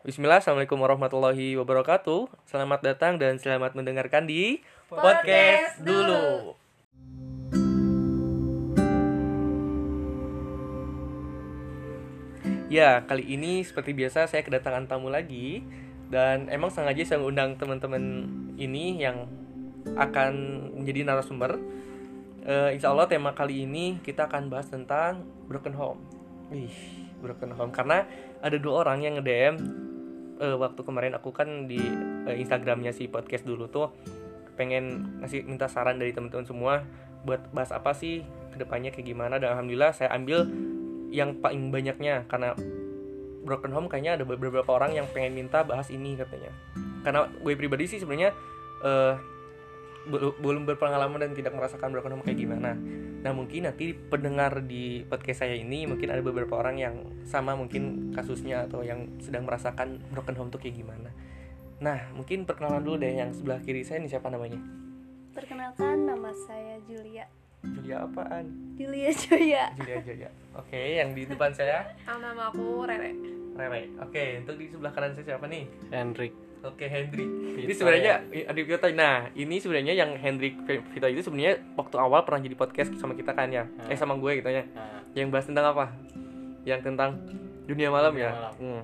Bismillah, Assalamualaikum warahmatullahi wabarakatuh. Selamat datang dan selamat mendengarkan di Podcast Dulu. Ya, kali ini seperti biasa saya kedatangan tamu lagi. Dan emang sengaja saya undang teman-teman ini yang akan menjadi narasumber. Eh, Insya Allah tema kali ini kita akan bahas tentang broken home. Wih, broken home. Karena ada dua orang yang nge-DM eh, waktu kemarin aku kan di eh, Instagramnya si podcast dulu tuh pengen ngasih minta saran dari teman-teman semua buat bahas apa sih ke depannya kayak gimana. Dan alhamdulillah saya ambil yang paling banyaknya karena broken home kayaknya ada beberapa orang yang pengen minta bahas ini katanya. Karena gue pribadi sih sebenarnya bel- belum berpengalaman dan tidak merasakan broken home kayak gimana nah mungkin nanti pendengar di podcast saya ini mungkin ada beberapa orang yang sama mungkin kasusnya atau yang sedang merasakan broken home tuh kayak gimana. Nah mungkin perkenalan dulu deh yang sebelah kiri saya ini siapa namanya? Perkenalkan nama saya Julia. Julia apaan? Julia Joya. Julia Jaya oke yang di depan saya? Nama aku Rere. Rere. Oke untuk di sebelah kanan saya siapa nih? Hendrik Oke Hendrik. Ini sebenarnya adik Vito. Nah, ini sebenarnya yang Hendrik Vito itu sebenarnya waktu awal pernah jadi podcast sama kita kan ya. Eh sama gue gitu ya. nah, Yang bahas tentang apa? Yang tentang dunia malam Dunia ya. malam. Hmm.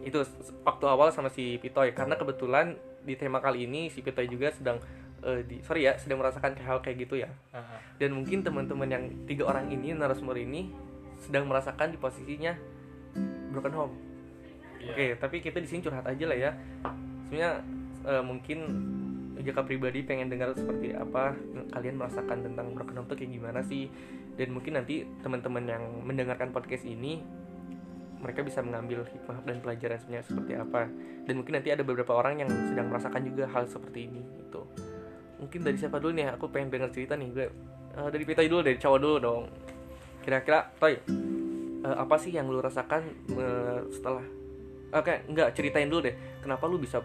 Itu waktu awal sama si Vito ya karena kebetulan di tema kali ini si Vito juga sedang eh, di sorry ya sedang merasakan hal kayak gitu ya. ah, Dan mungkin teman-teman yang tiga orang ini narasumber ini sedang merasakan di posisinya broken home. Iya. Oke, tapi kita di sini curhat aja lah ya. Sebenarnya eh, mungkin Jaka pribadi pengen dengar seperti apa kalian merasakan tentang broken home tuh kayak gimana sih? Dan mungkin nanti teman-teman yang mendengarkan podcast ini mereka bisa mengambil hikmah dan pelajaran sebenarnya seperti apa. Dan mungkin nanti ada beberapa orang yang sedang merasakan juga hal seperti ini gitu. Mungkin dari siapa dulu nih? Aku pengen dengar cerita nih gue. Eh, dari Pita dulu, dari cowok dulu dong. Kira-kira, Toy, eh, apa sih yang lu rasakan eh, setelah Oke, enggak ceritain dulu deh. Kenapa lu bisa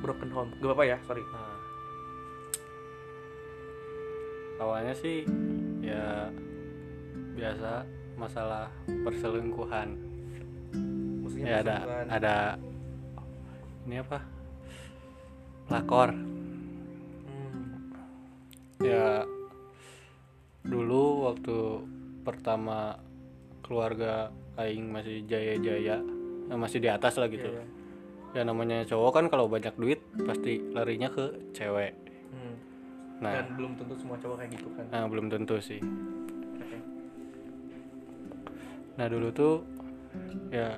broken home? Gak apa-apa ya, sorry. Nah. awalnya sih ya biasa masalah perselingkuhan Maksudnya ya ada ada ini apa lakor Hmm, ya dulu waktu pertama keluarga aing masih jaya-jaya masih di atas lah gitu iya, iya. ya namanya cowok kan kalau banyak duit pasti larinya ke cewek Hmm. nah Dan belum tentu semua cowok kayak gitu kan. nah, belum tentu sih Oke. nah dulu tuh ya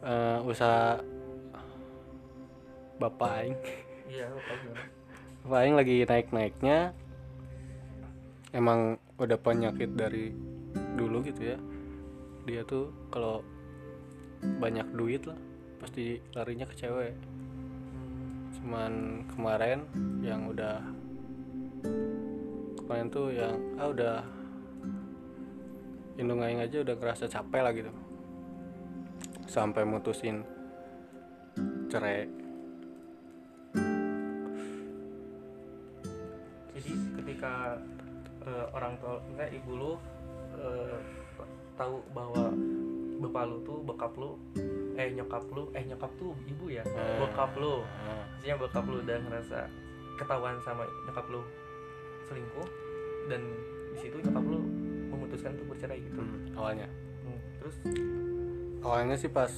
eh, usaha bapak aing Iya, apa gimana? bapak aing lagi naik naiknya emang udah penyakit dari dulu gitu ya dia tuh kalau banyak duit lah. Pasti larinya ke cewek. Cuman kemarin yang udah kemarin tuh yang ah udah indung aing aja udah ngerasa capek lah gitu. Sampai mutusin cerai. Jadi ketika eh, orang tua, misalnya ibu lu eh, tahu bahwa bapak lu tuh bokap lu eh nyokap lu eh nyokap tuh ibu ya? Eh. bokap lu. Nah, maksudnya bokap lu udah ngerasa ketahuan sama nyokap lu selingkuh dan di situ nyokap lu memutuskan untuk bercerai gitu. Hmm, awalnya. Hmm, terus? Awalnya sih pas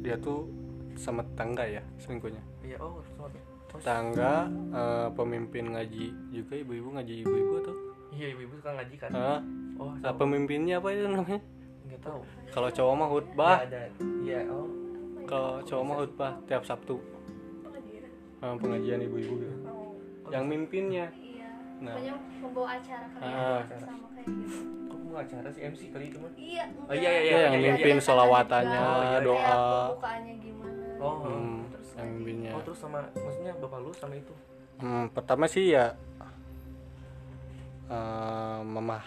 dia tuh sama tetangga ya selingkuhnya. Iya oh sama terus? Tetangga eh, pemimpin ngaji juga ibu-ibu ngaji ibu-ibu tuh iya ibu-ibu suka ngaji kan? Ah, oh nah, sama. pemimpinnya apa itu namanya nggak tahu kalau cowok mah khutbah iya oh kalau cowok mah khutbah tiap sabtu Ah, pengajian ibu-ibu gitu. yang mimpinnya Iya. Nah. Pokoknya membawa acara kan Ah. sama kayak gitu. kok mau acara sih MC kali itu mah Iya. Oh, iya, iya, Iya, yang iya, mimpin iya. solawatannya Oh, iya, doa Kayak pembukaannya gimana. oh hmm, Terus yang mimpinnya oh terus sama maksudnya bapak lu sama itu Hmm, pertama sih ya eh, mama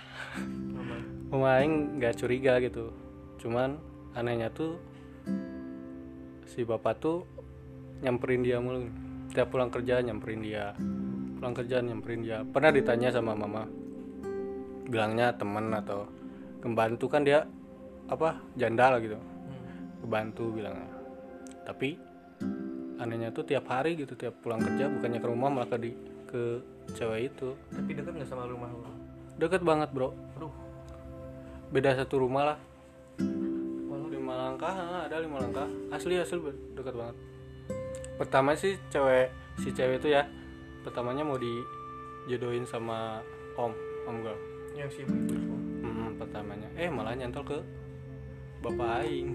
mama mama aing nggak curiga gitu. Cuman anehnya tuh si bapak tuh nyamperin dia mulu. Tiap pulang kerja nyamperin dia. Pulang kerja nyamperin dia. Pernah ditanya sama mama. Bilangnya temen atau pembantu kan dia apa janda lah gitu. Hmm. kebantu bilangnya. Tapi anehnya tuh tiap hari gitu tiap pulang kerja bukannya ke rumah malah ke di ke cewek itu. Tapi deket nggak sama rumah lu deket banget bro. Aduh beda satu rumah lah. Lima langkah ah, ada lima langkah. Asli asli deket banget. Pertama sih cewek si cewek itu ya. Pertamanya mau dijodohin sama om om gue yang si ibu ibu Hmm, pertamanya. Eh malah nyantol ke bapak aing.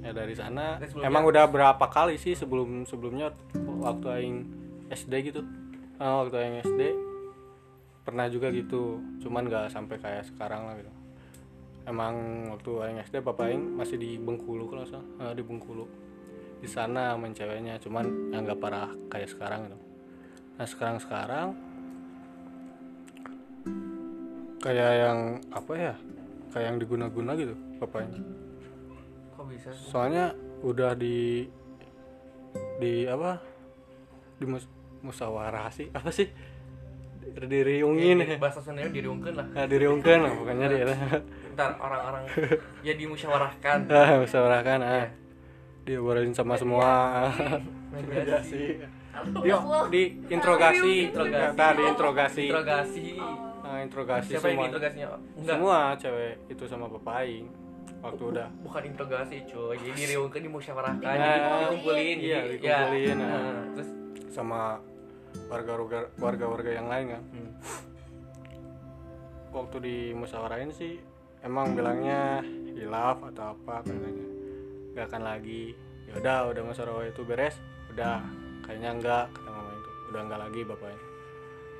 Ya dari sana. Emang udah berapa kali sih sebelum sebelumnya waktu aing SD gitu? Ah, waktu aing SD pernah juga gitu. Cuman nggak sampai kayak sekarang lah gitu. Emang waktu aing SD bapak aing masih di Bengkulu kalau salah. Ah, di Bengkulu. Di sana main ceweknya cuman yang nggak parah kayak sekarang gitu. Nah sekarang sekarang kayak yang apa ya? Kayak yang diguna-guna gitu bapaknya kok bisa sih? soalnya udah di di apa? Di mus musyawarah sih. Apa sih diriungin. Ya, bahasa Sundanya diriungkeun lah. Nah, diriungkan lah pokoknya dia ntar orang-orang ya dimusyawarahkan. Ah musyawarahkan ah. Diobrolin sama semua. Mediasi Yuk, di interogasi, Interogasi. Nah, di interogasi, nah, siapa yang semua, diinterogasinya enggak. Semua cewek itu sama bapak aing waktu udah. bukan interogasi cuy. Jadi diriungkeun dimusyawarahkan. Nah, jadi dikumpulin. Iya, jadi- dikumpulin, ya. Nah, terus? Sama warga-warga warga-warga yang lain kan. Hmm. waktu di musyawarahin sih emang bilangnya hilaf atau apa katanya. Nggak akan lagi. Ya udah udah musyawarah itu beres udah. Kayaknya enggak kata mama itu. Udah enggak lagi bapaknya.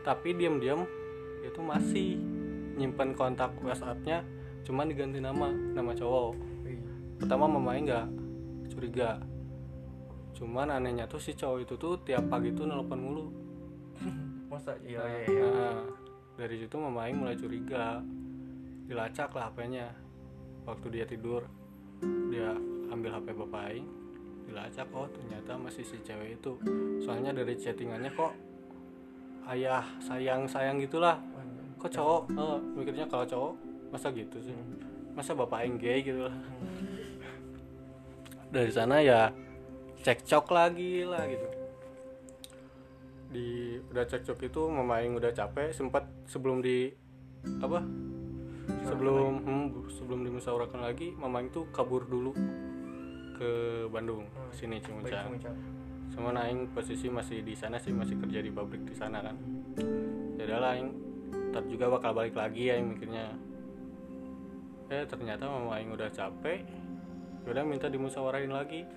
Tapi diam-diam dia tuh masih nyimpan kontak WhatsAppnya cuman diganti nama nama cowok. Wih. pertama mamanya nggak curiga. Cuman anehnya tuh si cowok itu tuh tiap pagi tuh nelpon mulu masa iya iya iya Nah, dari situ Mama Aing mulai curiga. Dilacak lah HP-nya. Waktu dia tidur, dia ambil HP Bapak Aing, dilacak oh ternyata masih si cewek itu. Soalnya dari chattingannya kok ayah sayang-sayang gitulah. Kok cowok? Oh, mikirnya kalau cowok masa gitu sih. Masa Bapak Aing gay gitu lah. Dari sana ya cekcok lagi lah gitu di udah cekcok itu mama Aing udah capek sempat sebelum di apa? Sebelum hmm, sebelum dimusyawarahkan lagi mama Aing tuh kabur dulu ke Bandung Hmm. sini Cimuncang. sama Aing posisi masih di sana sih masih kerja di pabrik di sana kan. Ya lah Aing ntar juga bakal balik lagi Aing mikirnya. Eh ternyata mama Aing udah capek ya udah minta dimusyawarahin lagi.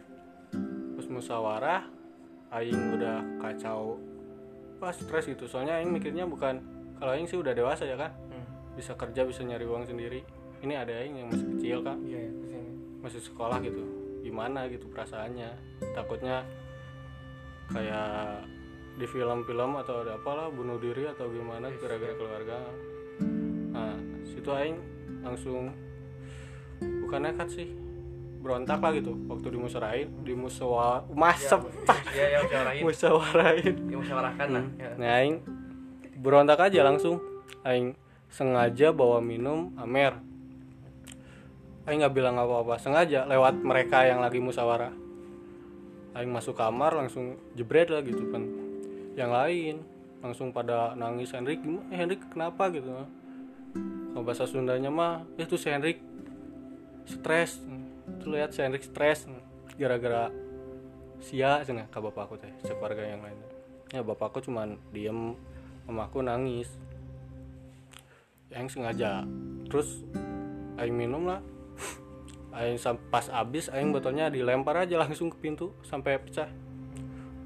Terus musyawarah Aing udah kacau pas stres gitu. Soalnya Aing mikirnya bukan kalau Aing sih udah dewasa ya kan Hmm. bisa kerja bisa nyari uang sendiri. Ini ada Aing yang masih kecil kan iya iya masih sekolah gitu. Gimana gitu perasaannya? Takutnya kayak di film-film atau ada apalah bunuh diri atau gimana gara-gara keluarga. Nah situ aing langsung bukan nekat sih berontak lah gitu. Waktu dimusyawarahin dimusyawa masep iya iya musyawarahin musyawarahin dimusyawarahkan lah ya. nah aing berontak aja langsung. Aing sengaja bawa minum amer. Aing nggak bilang apa-apa sengaja lewat mereka yang lagi musyawarah aing masuk kamar langsung jebret lah gitu kan. Yang lain langsung pada nangis Henrik gimana eh, Henrik kenapa? gitu. Kalau bahasa Sundanya mah eh tuh si Henrik stres tuh lihat si Henrik stres gara-gara sia sana ke bapakku teh sekeluarga yang lain. Ya bapakku cuman diem mamaku nangis. Yang sengaja. Terus aing minum lah. Aing pas abis aing botolnya dilempar aja langsung ke pintu sampai pecah.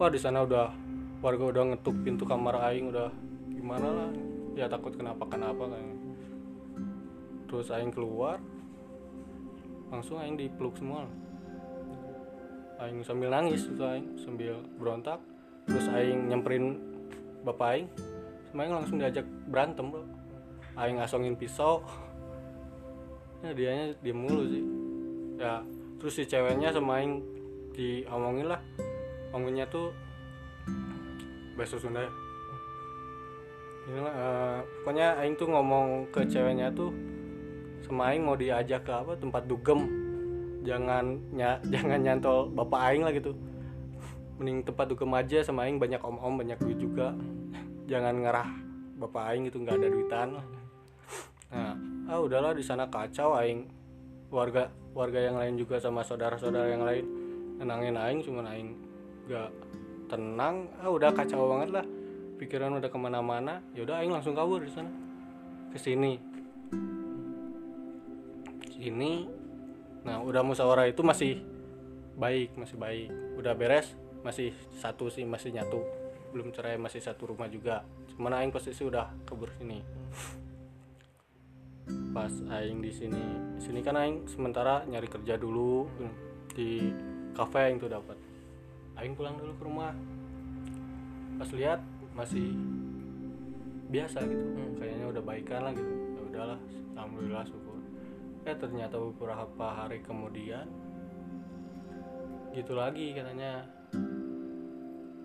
Wah di sana udah warga udah ngetuk pintu kamar aing udah gimana lah. Ya takut kenapa kenapa kan. Terus aing keluar langsung aing dipeluk semua. Aing sambil nangis itu aing sambil berontak terus aing nyamperin bapak aing. Aing langsung diajak berantem bro. Aing ngasongin pisau. Ya dianya diem mulu sih. Ya terus si ceweknya sama aing diomongin lah. Omonginnya tuh bahasa Sunda ya. Ini lah eh, pokoknya aing tuh ngomong ke ceweknya tuh sama aing mau diajak ke apa tempat dugem. Jangan nya, jangan nyantol bapak aing lah gitu. Mending tempat dukem aja sama aing banyak om om banyak duit juga. Jangan ngerah bapak aing itu nggak ada duitan nah ah udahlah di sana kacau aing. Warga warga yang lain juga sama saudara-saudara yang lain. Nenangin aing cuma aing nggak tenang. Ah udah kacau banget lah. Pikiran udah ke mana-mana yaudah aing langsung kabur di sana. Ke sini sini nah udah musyawarah itu masih baik masih baik. Udah beres masih satu sih masih nyatu. Belum cerai masih satu rumah juga. Cuman aing posisi udah kabur sini. Pas aing di sini sini kan aing sementara nyari kerja dulu di kafe yang tuh dapat. Aing pulang dulu ke rumah. Pas lihat masih biasa gitu. Kayaknya udah baikan lah gitu. Ya udahlah alhamdulillah eh ternyata beberapa hari kemudian gitu lagi katanya.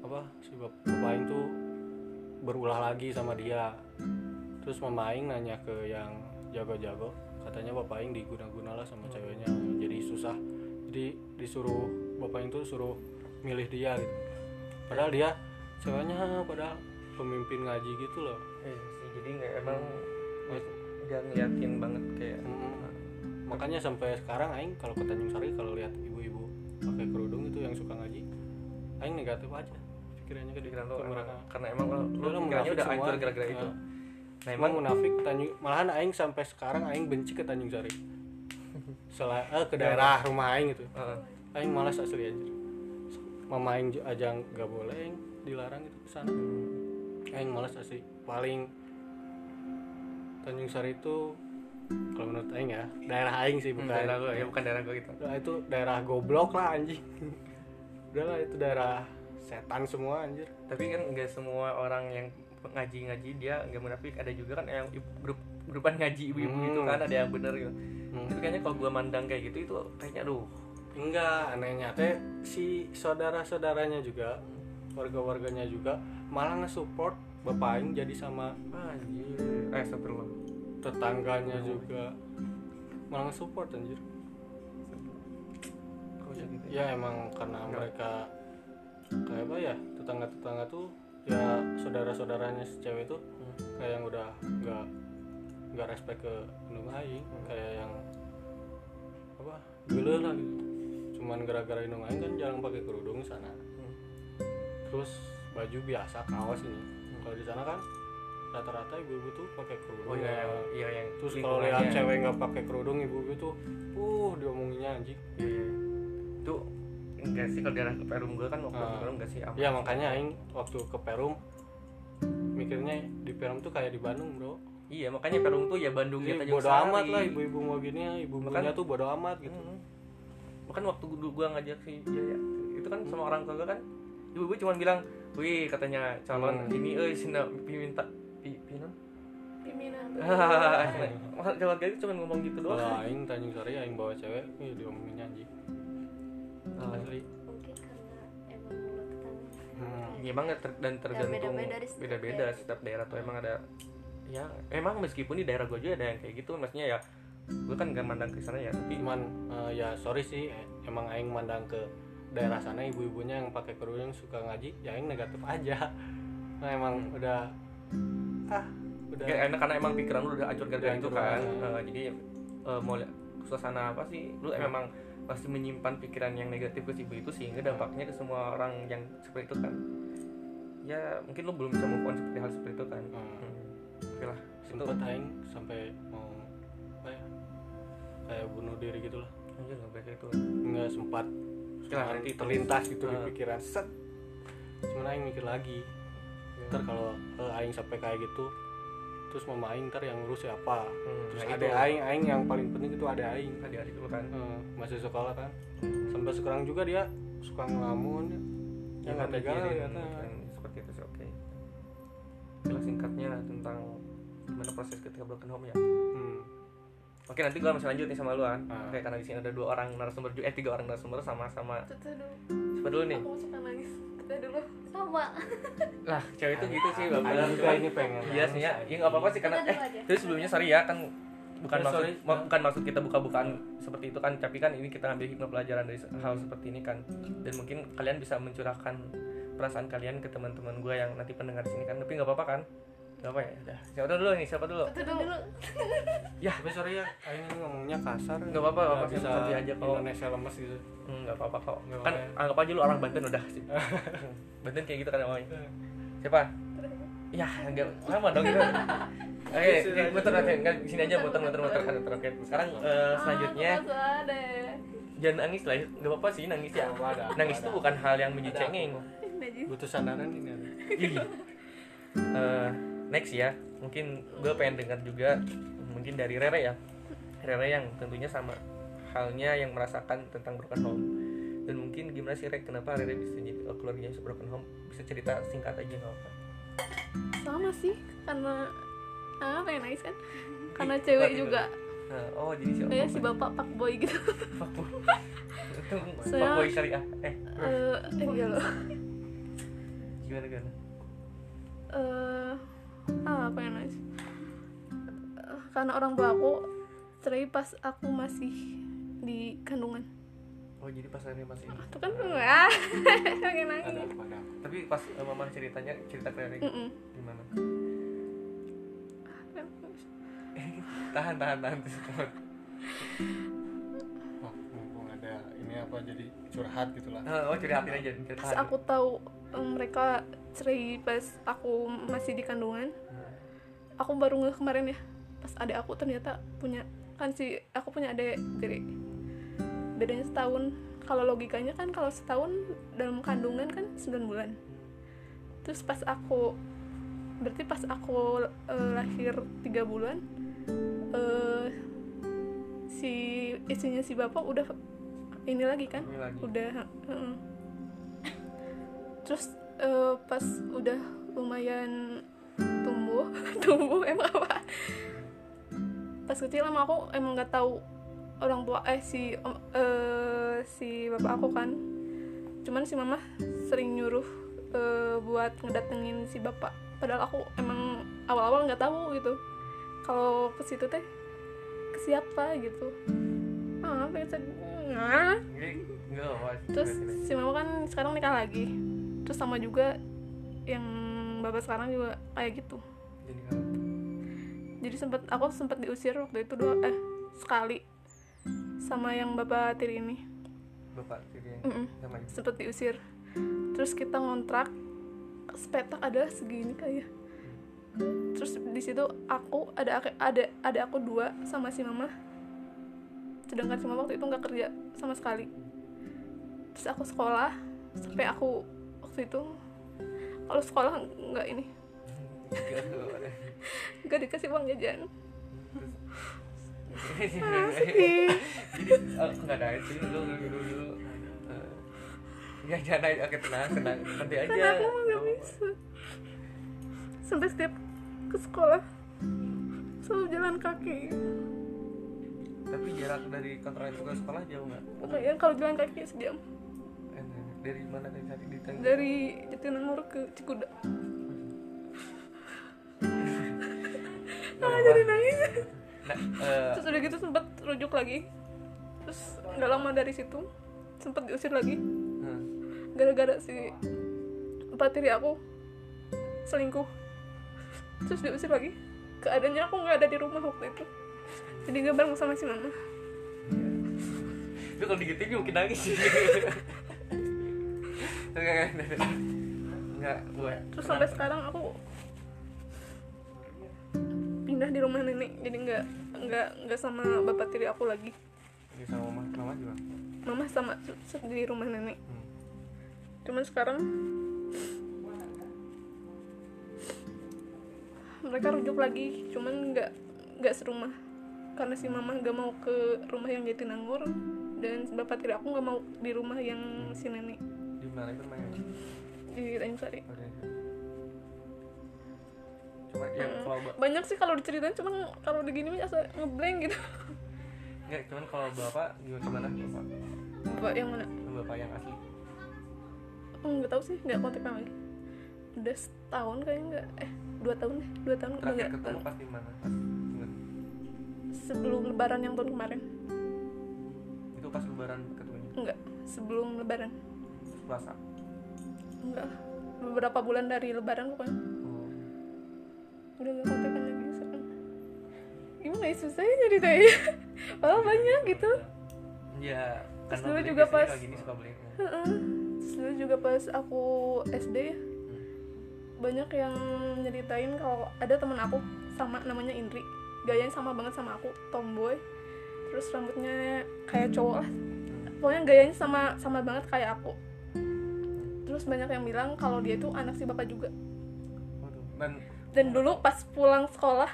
Apa si bap- bapak Aing tuh berulah lagi sama dia. Terus mama Aing nanya ke yang jago-jago katanya bapak Aing diguna-guna lah sama ceweknya. Jadi susah. Jadi disuruh bapak Aing tuh suruh milih dia gitu. Padahal dia ceweknya padahal pemimpin ngaji gitu loh. Sih, jadi nggak emang dia ngeliatin banget kayak Mm. Makanya sampai sekarang aing kalau ke Tanjung Sari kalau lihat ibu-ibu pakai kerudung itu yang suka ngaji aing negatif aja. Pikirannya ke pikiran lo mereka. karena emang lo, lo lah, pikirannya udah hancur gara-gara itu. Nah. nah emang munafik Tanjung malahan aing sampai sekarang aing benci ke Tanjung Sari. Selain eh, ke daerah. rumah aing itu. Heeh. aing malas asli anjir mama aing aja nggak boleh aing dilarang itu ke sana. Aing malas asli. Paling Tanjung Sari itu kalau menurut aing ya daerah aing sih Hmm, bukan daerah gue ya bukan daerah gue gitu. Nah, itu daerah goblok lah anjing. Udah lah itu daerah setan semua anjir. Tapi kan nggak semua orang yang ngaji-ngaji dia nggak munafik. Ada juga kan yang grup grupan ngaji ibu-ibu Hmm. gitu kan ada yang bener gitu. Hmm. tapi kayaknya kalau gue mandang kayak gitu itu kayaknya aduh. Enggak anehnya. Teh si saudara-saudaranya juga warga-warganya juga malah nge-support bapak aing jadi sama anjir. Eh astagfirullah tetangganya juga malah nge-support anjir. Kok bisa gitu ya? Emang karena mereka kayak apa ya tetangga-tetangga tuh ya saudara-saudaranya si cewek tuh kayak yang udah nggak nggak respect ke Indung Aing kayak yang apa gila lah gitu. Cuman gara-gara Indung Aing kan jarang pakai kerudung sana. Hmm. terus baju biasa kaos ini. Kalau di sana kan rata-rata ibu-ibu tuh pakai kerudung. Oh iya yang iya yang terus kalau lihat cewek nggak pakai kerudung ibu-ibu tuh uh diomonginnya anjing. Iya, iya. itu enggak sih kalau daerah Perum gue kan waktu Ah. di Perum enggak sih? Aman. ya makanya aing waktu ke Perum mikirnya di Perum tuh kayak di Bandung bro. Iya makanya Perum tuh ya Jadi Tanjung bodo amat lah ibu-ibu mau gini ya ibu-ibunya tuh bodo amat gitu. Hmm. Bahkan waktu gua ngajak si Jaya. Itu kan sama orang tua kan. Ibu-ibu cuma bilang, "Wih, katanya calon Hmm. ini euy sina minta pi pinon." pimpinan Masa keluarga itu cuma ngomong gitu kalau doang. aing Tanjung Sari aing bawa cewek nih diomonginnya anjing Ah. asli mungkin karena emang mulut tetangga Hmm. Ya, emang ter- dan tergantung beda-beda setiap daerah. tuh emang ada ya emang meskipun di daerah gua juga ada yang kayak gitu maksudnya ya gua kan gak mandang ke sana ya tapi cuman eh, ya sorry sih emang aing mandang ke daerah sana ibu-ibunya yang pakai kerudung suka ngaji ya aing negatif aja nah emang udah ah. Udah. Kayak enak karena emang pikiran lu udah hancur gara-gara itu kan. Eh, jadi eh, mau lihat suasana apa sih? Lu memang pasti menyimpan pikiran yang negatif ke si ibu itu sehingga dampaknya ke semua orang yang seperti itu kan. Ya mungkin lu belum bisa move on seperti hal seperti itu kan. Hmm. hmm. oke lah itu. Sempet aing sampai mau apa ya kayak bunuh diri gitu lah nggak boleh kayak itu. Nggak sempat. Cuman nanti terlintas. gitu di Ah. pikiran. Set. Cuman aing mikir lagi Ntar kalau eh, aing sampai kayak gitu terus mama aing ntar yang ngurus siapa? Hmm, terus ada itu. aing aing yang paling penting itu ada aing. Adik-adik lu kan. Eh, masih sekolah kan. Sampai sekarang juga dia suka ngelamun. Ya nggak tega seperti itu sih oke. Itulah singkatnya tentang gimana proses ketika broken home ya. Hmm. Oke nanti gua masih lanjut nih sama lu kan. Ah. Oke karena di sini ada dua orang narasumber juga, eh tiga orang narasumber sama-sama. Tutup dulu Siapa dulu nih? aku suka nangis kita dulu sama Lah cewek itu gitu sih bapak. Aing juga ini pengen Iya sih ya, ya nggak apa-apa sih karena eh terus sebelumnya sorry ya kan bukan Ya, maksud sorry. bukan maksud kita buka-bukaan seperti itu kan tapi kan ini kita ngambil hikmah pelajaran dari hal seperti ini kan dan mungkin kalian bisa mencurahkan perasaan kalian ke teman-teman gue yang nanti pendengar di sini kan tapi nggak apa-apa kan apa ya? Udah. Siapa dulu nih siapa dulu? Itu dulu. ya tapi sorry ya. Ini ngomongnya kasar. Nggak apa-apa, nggak apa-apa. Santai aja kok. Indonesia lemes gitu. Hmm, nggak apa-apa kok. Nggak kan apa-apa. anggap aja lu orang Banten udah sih. Hmm, Banten kayak gitu kan namanya. Siapa? Ya enggak sama dong gitu oke Sini aja. muter oke. Enggak sini aja muter muter muter kan muter oke. Sekarang eh, selanjutnya. Ah, ada. jangan nangis lah nggak apa-apa sih nangis ya. Nggak nangis itu bukan hal yang. Najis. butuh sandaran ini ada. Eh, next ya mungkin gue pengen dengar juga mungkin dari Rere ya. Rere yang tentunya sama halnya yang merasakan tentang broken home. Dan mungkin gimana sih Rere kenapa Rere bisa jadi eh, keluarganya bisa broken home? Bisa cerita singkat aja nggak apa Sama sih karena ah pengen nangis kan. Karena Ih, cewek juga. nah, oh jadi si Kayak si bapak pak boy gitu. fuckboy. Itu Saya- fuckboy syariah. Eh Eh, iya loh. gimana gimana? Eh ah, apa yang nangis karena orang tua aku cerai pas aku masih di kandungan. Oh jadi pas Rere masih ini itu kan ah pengen nangis ada tapi pas eh, mama ceritanya cerita ke Rere Mm-mm. gimana? Tahan tahan tahan. Oh mumpung ada ini apa jadi curhat gitulah. Oh curhatin aja cerita pas aku tahu eh, mereka cerai pas aku masih di kandungan aku baru ngeh kemarin ya pas adik aku ternyata punya kan si aku punya adik jadi bedanya setahun kalau logikanya kan kalau setahun dalam kandungan kan 9 bulan terus pas aku berarti pas aku eh, lahir tiga bulan eh, si istrinya si bapak udah ini lagi kan Ini lagi. udah heeh. terus eh, pas udah lumayan tumbuh tumbuh emang apa pas kecil emang aku emang nggak tahu orang tua eh si om- eh, si bapak aku kan cuman si mama sering nyuruh eh, buat ngedatengin si bapak padahal aku emang awal-awal nggak tahu gitu kalau ke situ teh ke siapa gitu ah pengen ah terus si mama kan sekarang nikah lagi terus sama juga yang bapak sekarang juga kayak gitu. Jadi jadi sempat aku sempat diusir waktu itu dua eh sekali sama yang bapak tiri ini. Bapak jadi Mm-mm. sama ibu sempat diusir. Terus kita ngontrak sepetak adalah segini kayak terus di situ aku ada ada ada aku dua sama si mama. Sedangkan si mama waktu itu nggak kerja sama sekali. Terus aku sekolah sampai aku waktu itu kalau sekolah nggak ini. Nggak dikasih uang jajan. Jadi oh, enggak ada itu dulu dulu dulu Eh, ya jangan aja oke tenang tenang nanti aja. Karena aku nggak bisa. Sampai setiap ke sekolah selalu jalan kaki. Tapi jarak dari kantor itu ke sekolah jauh nggak? Makanya kalau jalan kaki sejam dari mana dari tadi di Tangerang? dari Jatinangor ke Cikuda. Malah jadi nangis. Nah eh, terus udah gitu sempat rujuk lagi. Terus nggak lama dari situ sempat diusir lagi. Hmm. gara-gara si empat tiri aku selingkuh. Terus diusir lagi. Keadaannya aku nggak ada di rumah waktu itu. Jadi nggak bareng sama si mama. Itu kalau digituin mungkin nangis enggak enggak enggak gue terus sampai sekarang aku pindah di rumah nenek. Jadi nggak nggak nggak sama bapak tiri aku lagi. Ini sama mama mama juga. Mama sama di rumah nenek. Hmm. cuman sekarang mereka rujuk lagi. Cuman nggak nggak serumah. Karena si mama nggak mau ke rumah yang Jatinangor dan bapak tiri aku nggak mau di rumah yang si nenek di mana itu main di Tanjung Sari Oke. cuma yang Hmm. kalau ba- banyak sih kalau diceritain cuman kalau begini biasa ngeblank gitu. Enggak cuman kalau bapak gimana bapak bapak yang mana? Bapak yang asli. Oh, nggak tahu sih nggak kontekan lagi. Udah setahun kayaknya nggak eh dua tahun deh dua tahun udah nggak ketemu pas di mana? Sebelum lebaran yang tahun kemarin. Itu pas lebaran ketemunya? Enggak sebelum lebaran puasa? Enggak. Beberapa bulan dari lebaran pokoknya. Oh. udah gak kontekan lagi sekarang gimana ya susah ya ceritanya malah banyak gitu. Ya Terus dulu juga pas- gini suka beli. Heeh. Terus dulu juga pas aku SD ya banyak yang nyeritain kalau ada teman aku sama namanya Indri. Gayanya sama banget sama aku tomboy. Terus rambutnya kayak cowok lah. Pokoknya gayanya sama sama banget kayak aku terus banyak yang bilang kalau dia itu anak si bapak juga. Dan dan dulu pas pulang sekolah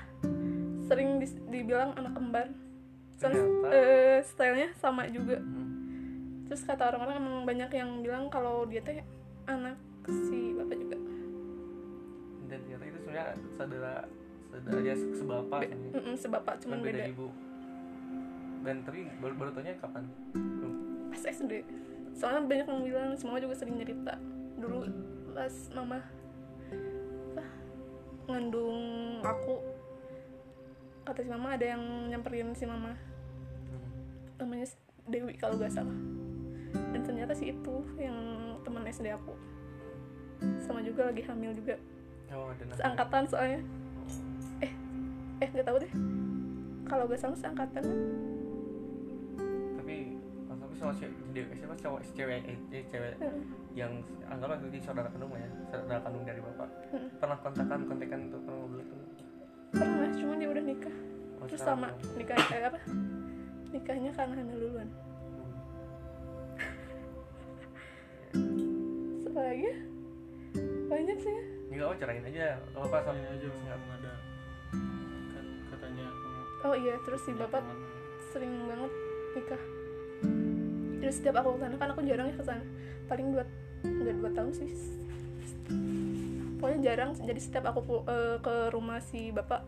sering dis- dibilang anak kembar. Soalnya Ternyata. eh, stylenya sama juga. Hmm, terus kata orang-orang emang banyak yang bilang kalau dia teh anak si bapak juga. Dan ternyata itu sebenarnya saudara saudara ya sebapak Be- sebenarnya. Mm-mm, sebapak cuman Cuman beda beda. ibu. Dan tapi baru baru tanya kapan? Pas SD soalnya banyak yang bilang si mama juga sering cerita. Dulu pas mama apa, ngandung aku kata si mama ada yang nyamperin si mama. Namanya Dewi kalau gak salah. Dan ternyata si itu yang teman SD aku. Sama juga lagi hamil juga. Oh seangkatan soalnya. Eh eh nggak tahu deh. Kalau gak salah seangkatan sama dia siapa? Cowok cewek eh, eh, cewek Heeh. yang anggaplah itu saudara kandung lah ya saudara kandung dari bapak. Hmm. pernah kontakan kontekan untuk pernah ngobrol itu? Pernah cuman dia udah nikah. Oh, terus sama. nikah eh, apa? Nikahnya karena hamil duluan. Apa lagi? Ya? banyak sih. Ya Ini gak apa cerain aja. Gak apa sama aja mau ada kan katanya oh iya terus si bapak teman. sering banget nikah terus setiap aku ke sana kan aku jarang ya ke sana paling dua nggak dua tahun sih. Pokoknya jarang jadi setiap aku eh, ke rumah si bapak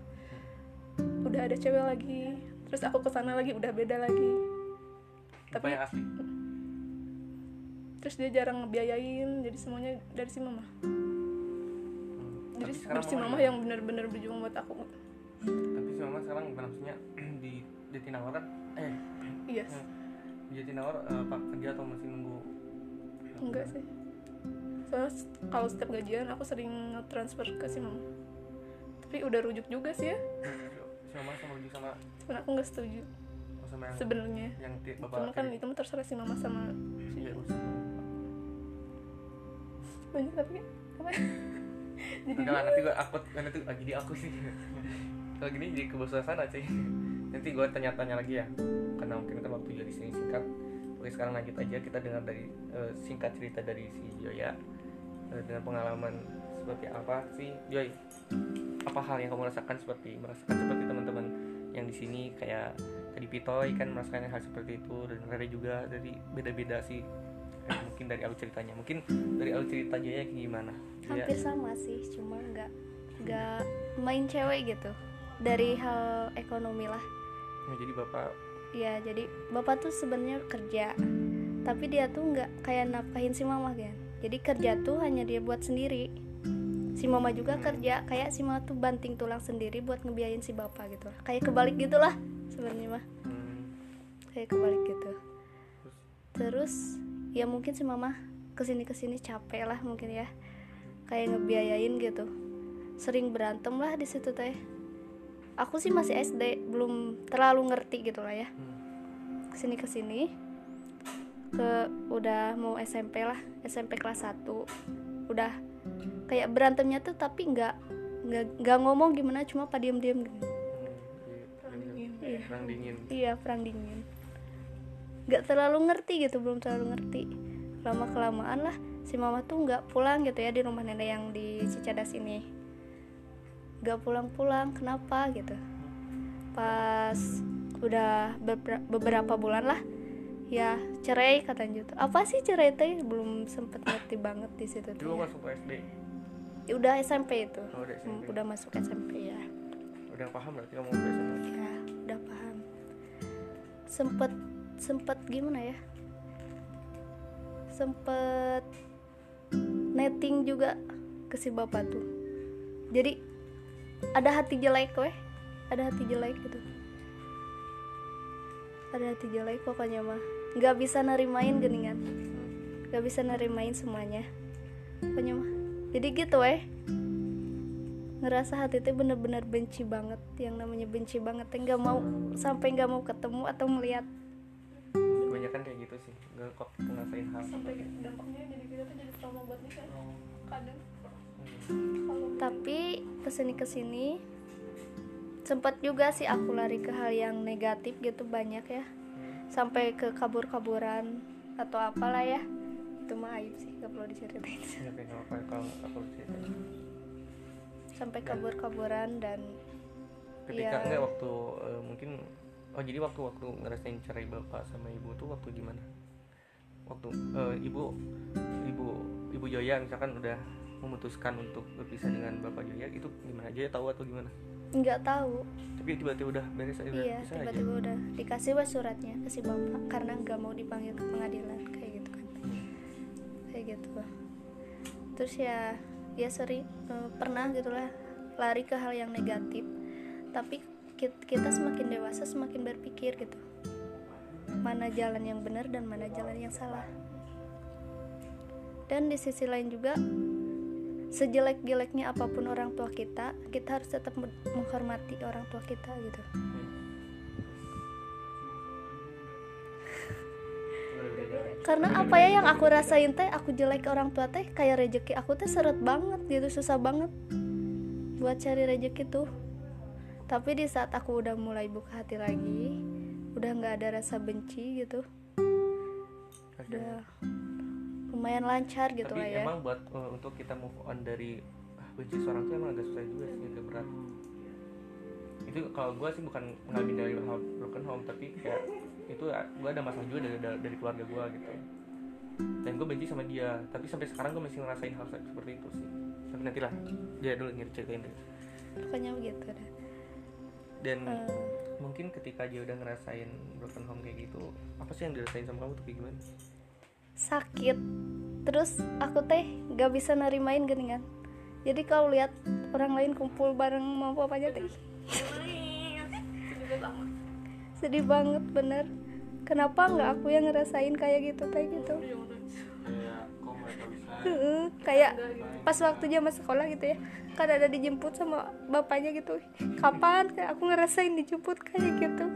udah ada cewek lagi. Terus aku ke sana lagi udah beda lagi. Tapi yang asli. Terus dia jarang ngebiayain jadi semuanya dari si mama. Hmm. jadi dari si mama yang benar-benar berjuang buat aku. Tapi si mama sekarang gimana maksudnya Di Jatinangor kan Eh iya. di Jatinangor eh, apa kerja atau masih nunggu? Enggak sih. Soalnya kalau setiap gajian aku sering transfer ke si mama tapi udah rujuk juga sih ya. Si mama sama Rujuk sama cuman aku nggak setuju. Oh, sama yang sebenarnya. yang bapak cuman kan itu terserah si mama sama si urusan. banyak tapi apa? Jadi Enggak nanti gue akut nanti ah, jadi aku sih. Kalau gini jadi kebosanan sih nanti gue tanya-tanya lagi ya karena mungkin kan waktu jadi sini singkat. Oke sekarang lanjut aja. Kita dengar dari eh, singkat cerita dari si Joya Eh, dengan pengalaman seperti apa sih Joy apa hal yang kamu rasakan seperti merasakan seperti teman-teman yang di sini? Kayak tadi Pitoy kan merasakan hal seperti itu dan Rere juga dari beda-beda sih. Eh, mungkin dari alur ceritanya. Mungkin dari alur cerita Joya kayak gimana? Joya hampir sama sih cuma nggak nggak main cewek gitu. Dari hal ekonomi lah. Ya, jadi bapak ya jadi bapak tuh sebenarnya kerja tapi dia tuh nggak kayak nafkahin si mama kan jadi kerja tuh hanya dia buat sendiri. Si mama juga kerja kayak si mama tuh banting tulang sendiri buat ngebiayain si bapak gitu. Lah kayak kebalik gitulah sebenarnya mah. Hmm, kayak kebalik gitu. Terus? Terus ya mungkin si mama ke sini ke sini capek lah mungkin ya. Kayak ngebiayain gitu. Sering berantem lah di situ teh aku sih masih SD belum terlalu ngerti gitu lah ya. Hmm, ke sini ke sini. Ke udah mau SMP lah SMP kelas 1 udah kayak berantemnya tuh tapi nggak nggak nggak ngomong gimana cuma apa diem diem gitu. Perang dingin. Iya. perang dingin. Iya perang dingin. Nggak terlalu ngerti gitu belum terlalu ngerti. Lama kelamaan lah si mama tuh nggak pulang gitu ya di rumah nenek yang di Cicadas ini nggak pulang-pulang kenapa gitu. Pas udah bebera- beberapa bulan lah ya cerai katanya gitu. Apa sih cerai teh? Belum sempet ngerti banget di situ tuh dulu ya. masuk SD Ya udah SMP itu. Oh, udah SMP. Hmm, udah masuk SMP ya. Udah paham berarti kamu udah SMA ya udah paham. Sempet sempet gimana ya? Sempet netting juga ke si bapak tuh. Jadi ada hati jelek weh. Ada hati jelek gitu. Ada hati jelek pokoknya mah. Nggak bisa nerimain geningan. Nggak bisa nerimain semuanya. Pokoknya mah. Jadi gitu eh ngerasa hati teh bener-bener benci banget. Yang namanya benci banget teh nggak mau sampai nggak mau ketemu atau melihat kebanyakan kayak gitu sih. Nggak kok ngerasain hal. Sampai dampaknya jadi kita tuh jadi trauma buat nikah. Kadang. Hmm. kalau tapi ke sini ke sini sempat juga sih aku lari ke hal yang negatif gitu banyak ya. Sampai ke kabur-kaburan atau apalah ya. Itu mah aib sih gak perlu diceritain. Ya sampai kabur-kaburan dan ketika Iya. enggak waktu eh, mungkin oh jadi waktu waktu ngerasain cerai bapak sama ibu tuh waktu gimana? Waktu eh, ibu ibu ibu Joya misalkan udah memutuskan untuk berpisah dengan bapak Joya itu gimana? Joya tahu atau gimana? Nggak tahu. Tapi tiba-tiba udah beres aja iya aja. tiba-tiba udah dikasih wes suratnya ke si bapak karena nggak mau dipanggil ke pengadilan kayak gitu kan. Kayak gitu. Terus ya ya sering eh, pernah gitulah lari ke hal yang negatif. Tapi ki- kita semakin dewasa semakin berpikir gitu. Mana jalan yang benar dan mana jalan yang salah. Dan di sisi lain juga sejelek-jeleknya apa pun orang tua kita kita harus tetap men- menghormati orang tua kita gitu. Karena apa ya yang aku rasain teh aku jelek ke orang tua teh kayak rejeki aku teh seret banget gitu susah banget buat cari rejeki tuh. Tapi di saat aku udah mulai buka hati lagi udah nggak ada rasa benci gitu. Oke. udah lumayan lancar gitu tapi lah ya. emang buat eh, untuk kita move on dari ah, benci seorang tuh emang agak susah juga sih agak berat. Itu kalau gue sih bukan mengalami dari broken home tapi kayak itu gue ada masalah juga dari dari, dari keluarga gue gitu. Dan gue benci sama dia tapi sampai sekarang gue masih ngerasain hal se- seperti itu sih. Tapi nantilah dia dulu ngiri ceritain deh. Pokoknya begitu dah dan Eh, mungkin ketika dia udah ngerasain broken home kayak gitu apa sih yang dirasain sama kamu tuh kayak gimana sakit. Terus aku teh gak bisa nerimain geningan. Jadi kalau lihat orang lain kumpul bareng mau apa aja teh sedih banget bener. Kenapa nggak aku yang ngerasain kayak gitu kayak gitu? Kayak pas waktu zaman sekolah gitu ya kan ada dijemput sama bapaknya gitu. Kapan aku ngerasain dijemput kayak gitu?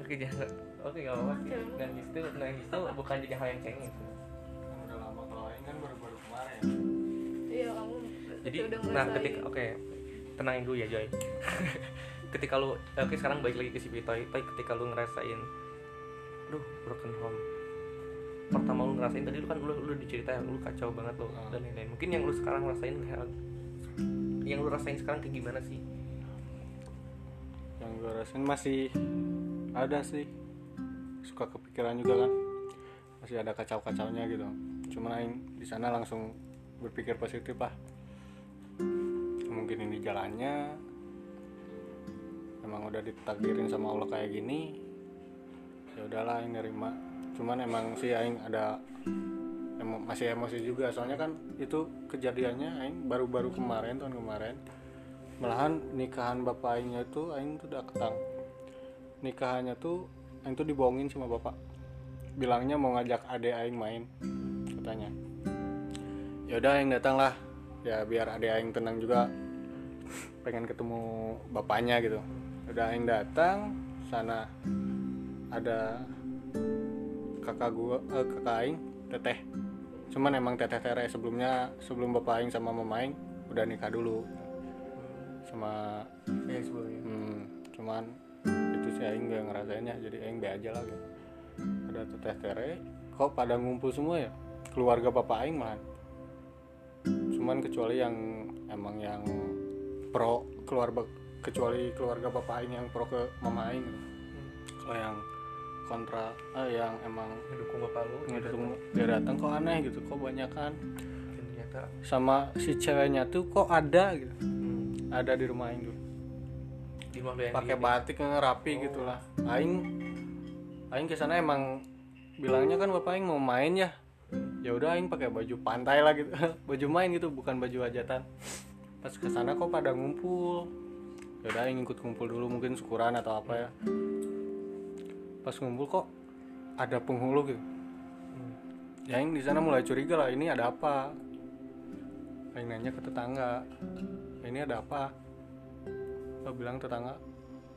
Oke jangan oke gak apa-apa sih. Nangis tuh nangis tuh bukan jadi hal yang cengeng kan udah lama kalau lain kan baru-baru kemarin. Iya kamu jadi nah ngerasain. ketika oke. Tenangin dulu ya Joy. Ketika lu oke sekarang balik lagi ke si Toy. Toy ketika lu ngerasain duh broken home. Pertama lu ngerasain tadi lu kan lu, lu diceritain lu kacau banget lo Ah. dan lain-lain. Mungkin yang lu sekarang rasain hal yang lu rasain sekarang kayak gimana sih? Yang gue rasain masih ada sih suka kepikiran juga kan. Masih ada kacau-kacaunya gitu. Cuman aing di sana langsung berpikir positif lah mungkin ini jalannya. Emang udah ditakdirin sama Allah kayak gini ya udahlah aing nerima. Cuman emang sih aing ada emo- masih emosi juga. Soalnya kan itu kejadiannya aing baru-baru kemarin tahun kemarin malahan nikahan bapak aingnya tuh aing tuh udah ketang nikahannya tuh aing tuh dibohongin sama bapak. Bilangnya mau ngajak adek aing main katanya. Ya udah aing datang lah. Ya biar adek aing tenang juga. Pengen ketemu bapaknya gitu. Udah aing datang sana ada kakak gua eh, kakak aing teteh. Cuman emang teteh tere sebelumnya sebelum bapak aing sama mama aing udah nikah dulu. Sama ya sebelumnya. Hmm, cuman sih aing gak ngerasainnya jadi aing be aja lah gitu. Ada teteh tere kok pada ngumpul semua ya? Keluarga bapak aing malah cuman kecuali yang emang yang pro keluarga kecuali keluarga bapak aing yang pro ke mama aing gitu. kalau yang kontra eh, yang emang ngedukung bapak lu ngedukung dia datang kok aneh gitu kok banyak kan sama si ceweknya tuh kok ada gitu. Hmm, ada di rumah aing tuh di yang pakai batik rapi gitu lah. Aing aing ke sana emang bilangnya kan bapak aing mau main ya. Ya udah aing pakai baju pantai lah gitu. Baju main gitu bukan baju hajatan. Pas ke sana kok pada ngumpul. Ya udah aing ikut kumpul dulu mungkin syukuran atau apa ya. Pas ngumpul kok ada penghulu gitu. Ya yang di sana mulai curiga lah ini ada apa? Yang nanya ke tetangga ini ada apa Lo bilang tetangga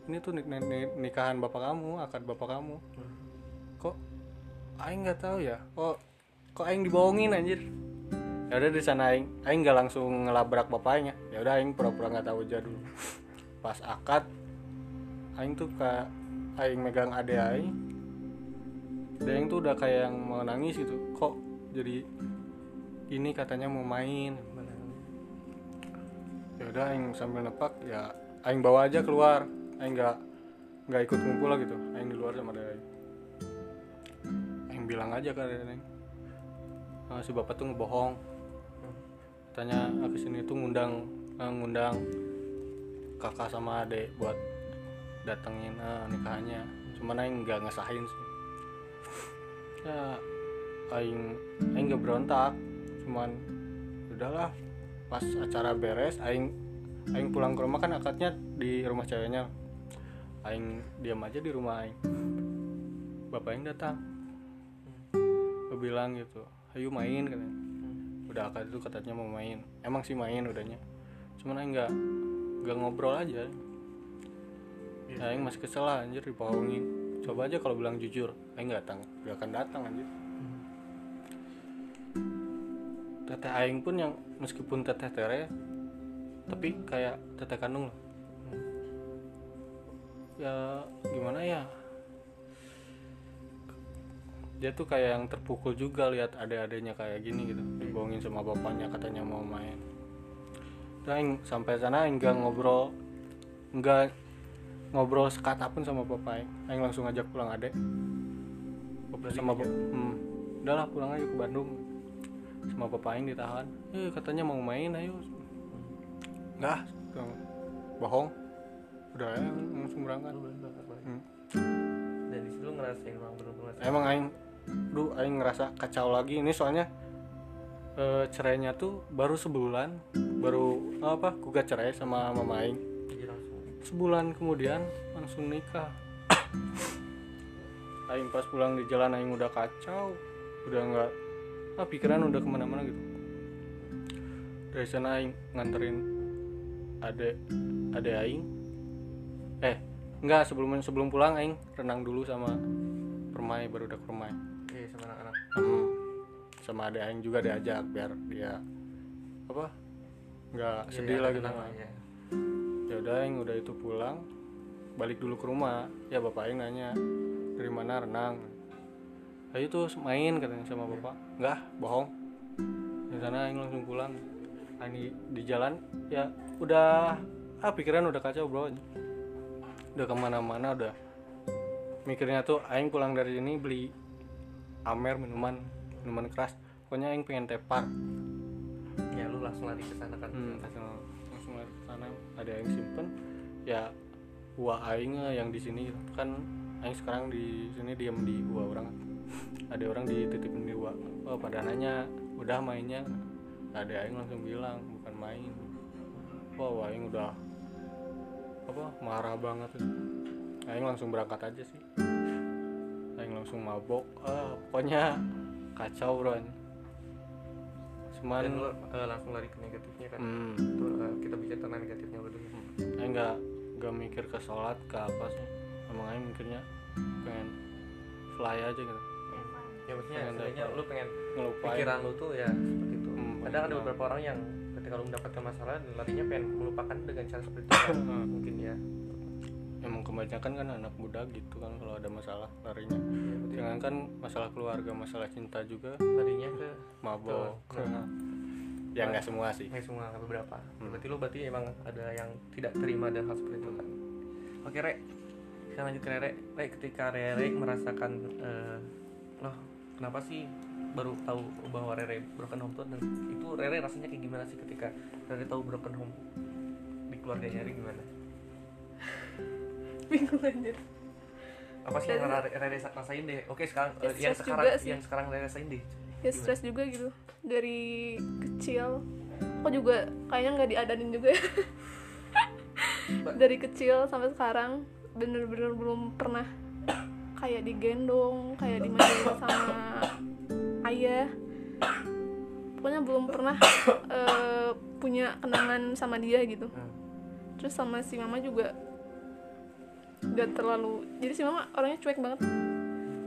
ini tuh nik- nik- nikahan bapak kamu akad bapak kamu. Kok Aing nggak tahu ya? Kok kok Aing dibohongin anjir? Ya udah di sana Aing Aing nggak langsung ngelabrak bapaknya. Ya udah Aing pura-pura nggak tahu aja dulu. Pas akad Aing tuh kayak Aing megang ade Aing. Aing tuh udah kayak yang mau nangis gitu. Kok jadi ini katanya mau main. Ya udah Aing sambil nepak ya Aing bawa aja keluar. Aing nggak nggak ikut ngumpul lah gitu. Aing di luar sama ade Aing. Bilang aja ade Aing. "Ah, si bapak tuh ngebohong. Katanya "Ah, ke sini tuh ngundang eh, ngundang kakak sama adek buat datengin eh, nikahannya. Cuman aing nggak ngesahin sih. Ya aing aing nggak berontak. Cuman udahlah pas acara beres aing aing pulang ke rumah kan akadnya di rumah ceweknya. Aing diam aja di rumah aing. Bapak aing datang. Gua bilang gitu ayo main katanya. Udah akad itu katanya mau main. Emang sih main udahnya. Cuman aing nggak nggak ngobrol aja. Ya aing masih kesel lah anjir dibohongin. Coba aja kalau bilang jujur aing nggak datang. Nggak akan datang anjir. Teteh aing pun yang meskipun teteh tere tapi kayak teteh kandung lah ya gimana ya? Dia tuh kayak yang terpukul juga lihat adik-adiknya kayak gini gitu. Dibohongin sama bapaknya katanya mau main. Dan sampai sana aing nggak ngobrol nggak ngobrol sekata pun sama bapak aing aing langsung ajak pulang adek sama bap- hmm, udahlah pulang aja ke Bandung. Sama bapak aing ditahan. Eh katanya mau main ayo bilang, bohong. Udah ya langsung berangkat Hmm. dan di situ ngerasain bang bener-bener emang aing duh aing ngerasa kacau lagi. Ini soalnya eh, cerainya tuh baru sebulan baru apa gugat cerai sama mama aing. Langsung. Sebulan kemudian langsung nikah. Aing pas pulang di jalan aing udah kacau. Udah nggak ah pikiran udah ke mana-mana gitu. Dari sana aing nganterin ade ade aing. Eh enggak sebelum sebelum pulang aing renang dulu sama permai baru udah ke permai. Iya sama anak-anak. Hmm, sama ade aing juga diajak biar dia apa nggak Iya, sedih iya, lah gitu lah, iya. ya udah yang udah itu pulang balik dulu ke rumah. Ya bapak yang nanya dari mana renang? Ayo tuh main katanya sama bapak. Enggak bohong. Di sana yang langsung pulang Ini di jalan ya udah ah pikiran udah kacau bro. Udah ke mana-mana udah. Mikirnya tuh aing pulang dari sini beli amer minuman minuman keras. Pokoknya aing pengen tepar. Ya lu langsung lari ke sana kan? Hmm, langsung langsung lari ke sana. Ada yang simpen ya gua aing yang di sini. Kan aing sekarang di sini diam di gua orang. Ada orang dititipin di gua oh pada nanya udah mainnya ada aing langsung bilang bukan main. Oh aing udah apa marah banget. Aing langsung berangkat aja sih. Aing langsung mabok. Ah pokoknya kacau bro. Cuman dan lu eh, langsung lari ke negatifnya kan? Hmm, itu eh, kita bicara tentang negatifnya lu dulu Aing nggak nggak mikir ke sholat ke apa sih. Emang Aing mikirnya pengen fly aja gitu. Ya maksudnya sebenarnya lu pengen ngelupain. pikiran lu tuh ya seperti Hmm, kadang ada pengen beberapa orang yang ketika lu mendapatkan masalah dan larinya pengen melupakan dengan cara seperti itu kan. Hmm. mungkin ya. Emang kebanyakan kan anak muda gitu kan kalau ada masalah larinya. Ya, jangan kan masalah keluarga masalah cinta juga larinya ke mabok. Betul. Nah, ya nggak semua sih. nggak semua beberapa. Hmm. berarti lu berarti emang ada yang tidak terima dan hal seperti itu kan? Oke rek. Kita lanjut ke rere rek ketika rere merasakan eh, loh kenapa sih baru tahu bahwa rere broken home tuh dan itu rere rasanya kayak gimana sih ketika rere tahu broken home di keluarganya rere gimana? Bingung anjir. Apa sih yang rere, rere rasain deh? Oke sekarang Ya, eh, yang sekarang yang sekarang rere rasain deh. Ya stres juga gitu. Dari kecil aku juga kayaknya nggak diadanin juga ya. Dari kecil sampai sekarang bener-bener belum pernah kayak digendong kayak dimanjain sama ayah pokoknya belum pernah eh, punya kenangan sama dia gitu Hmm. terus sama si mama juga gak terlalu jadi si mama orangnya cuek banget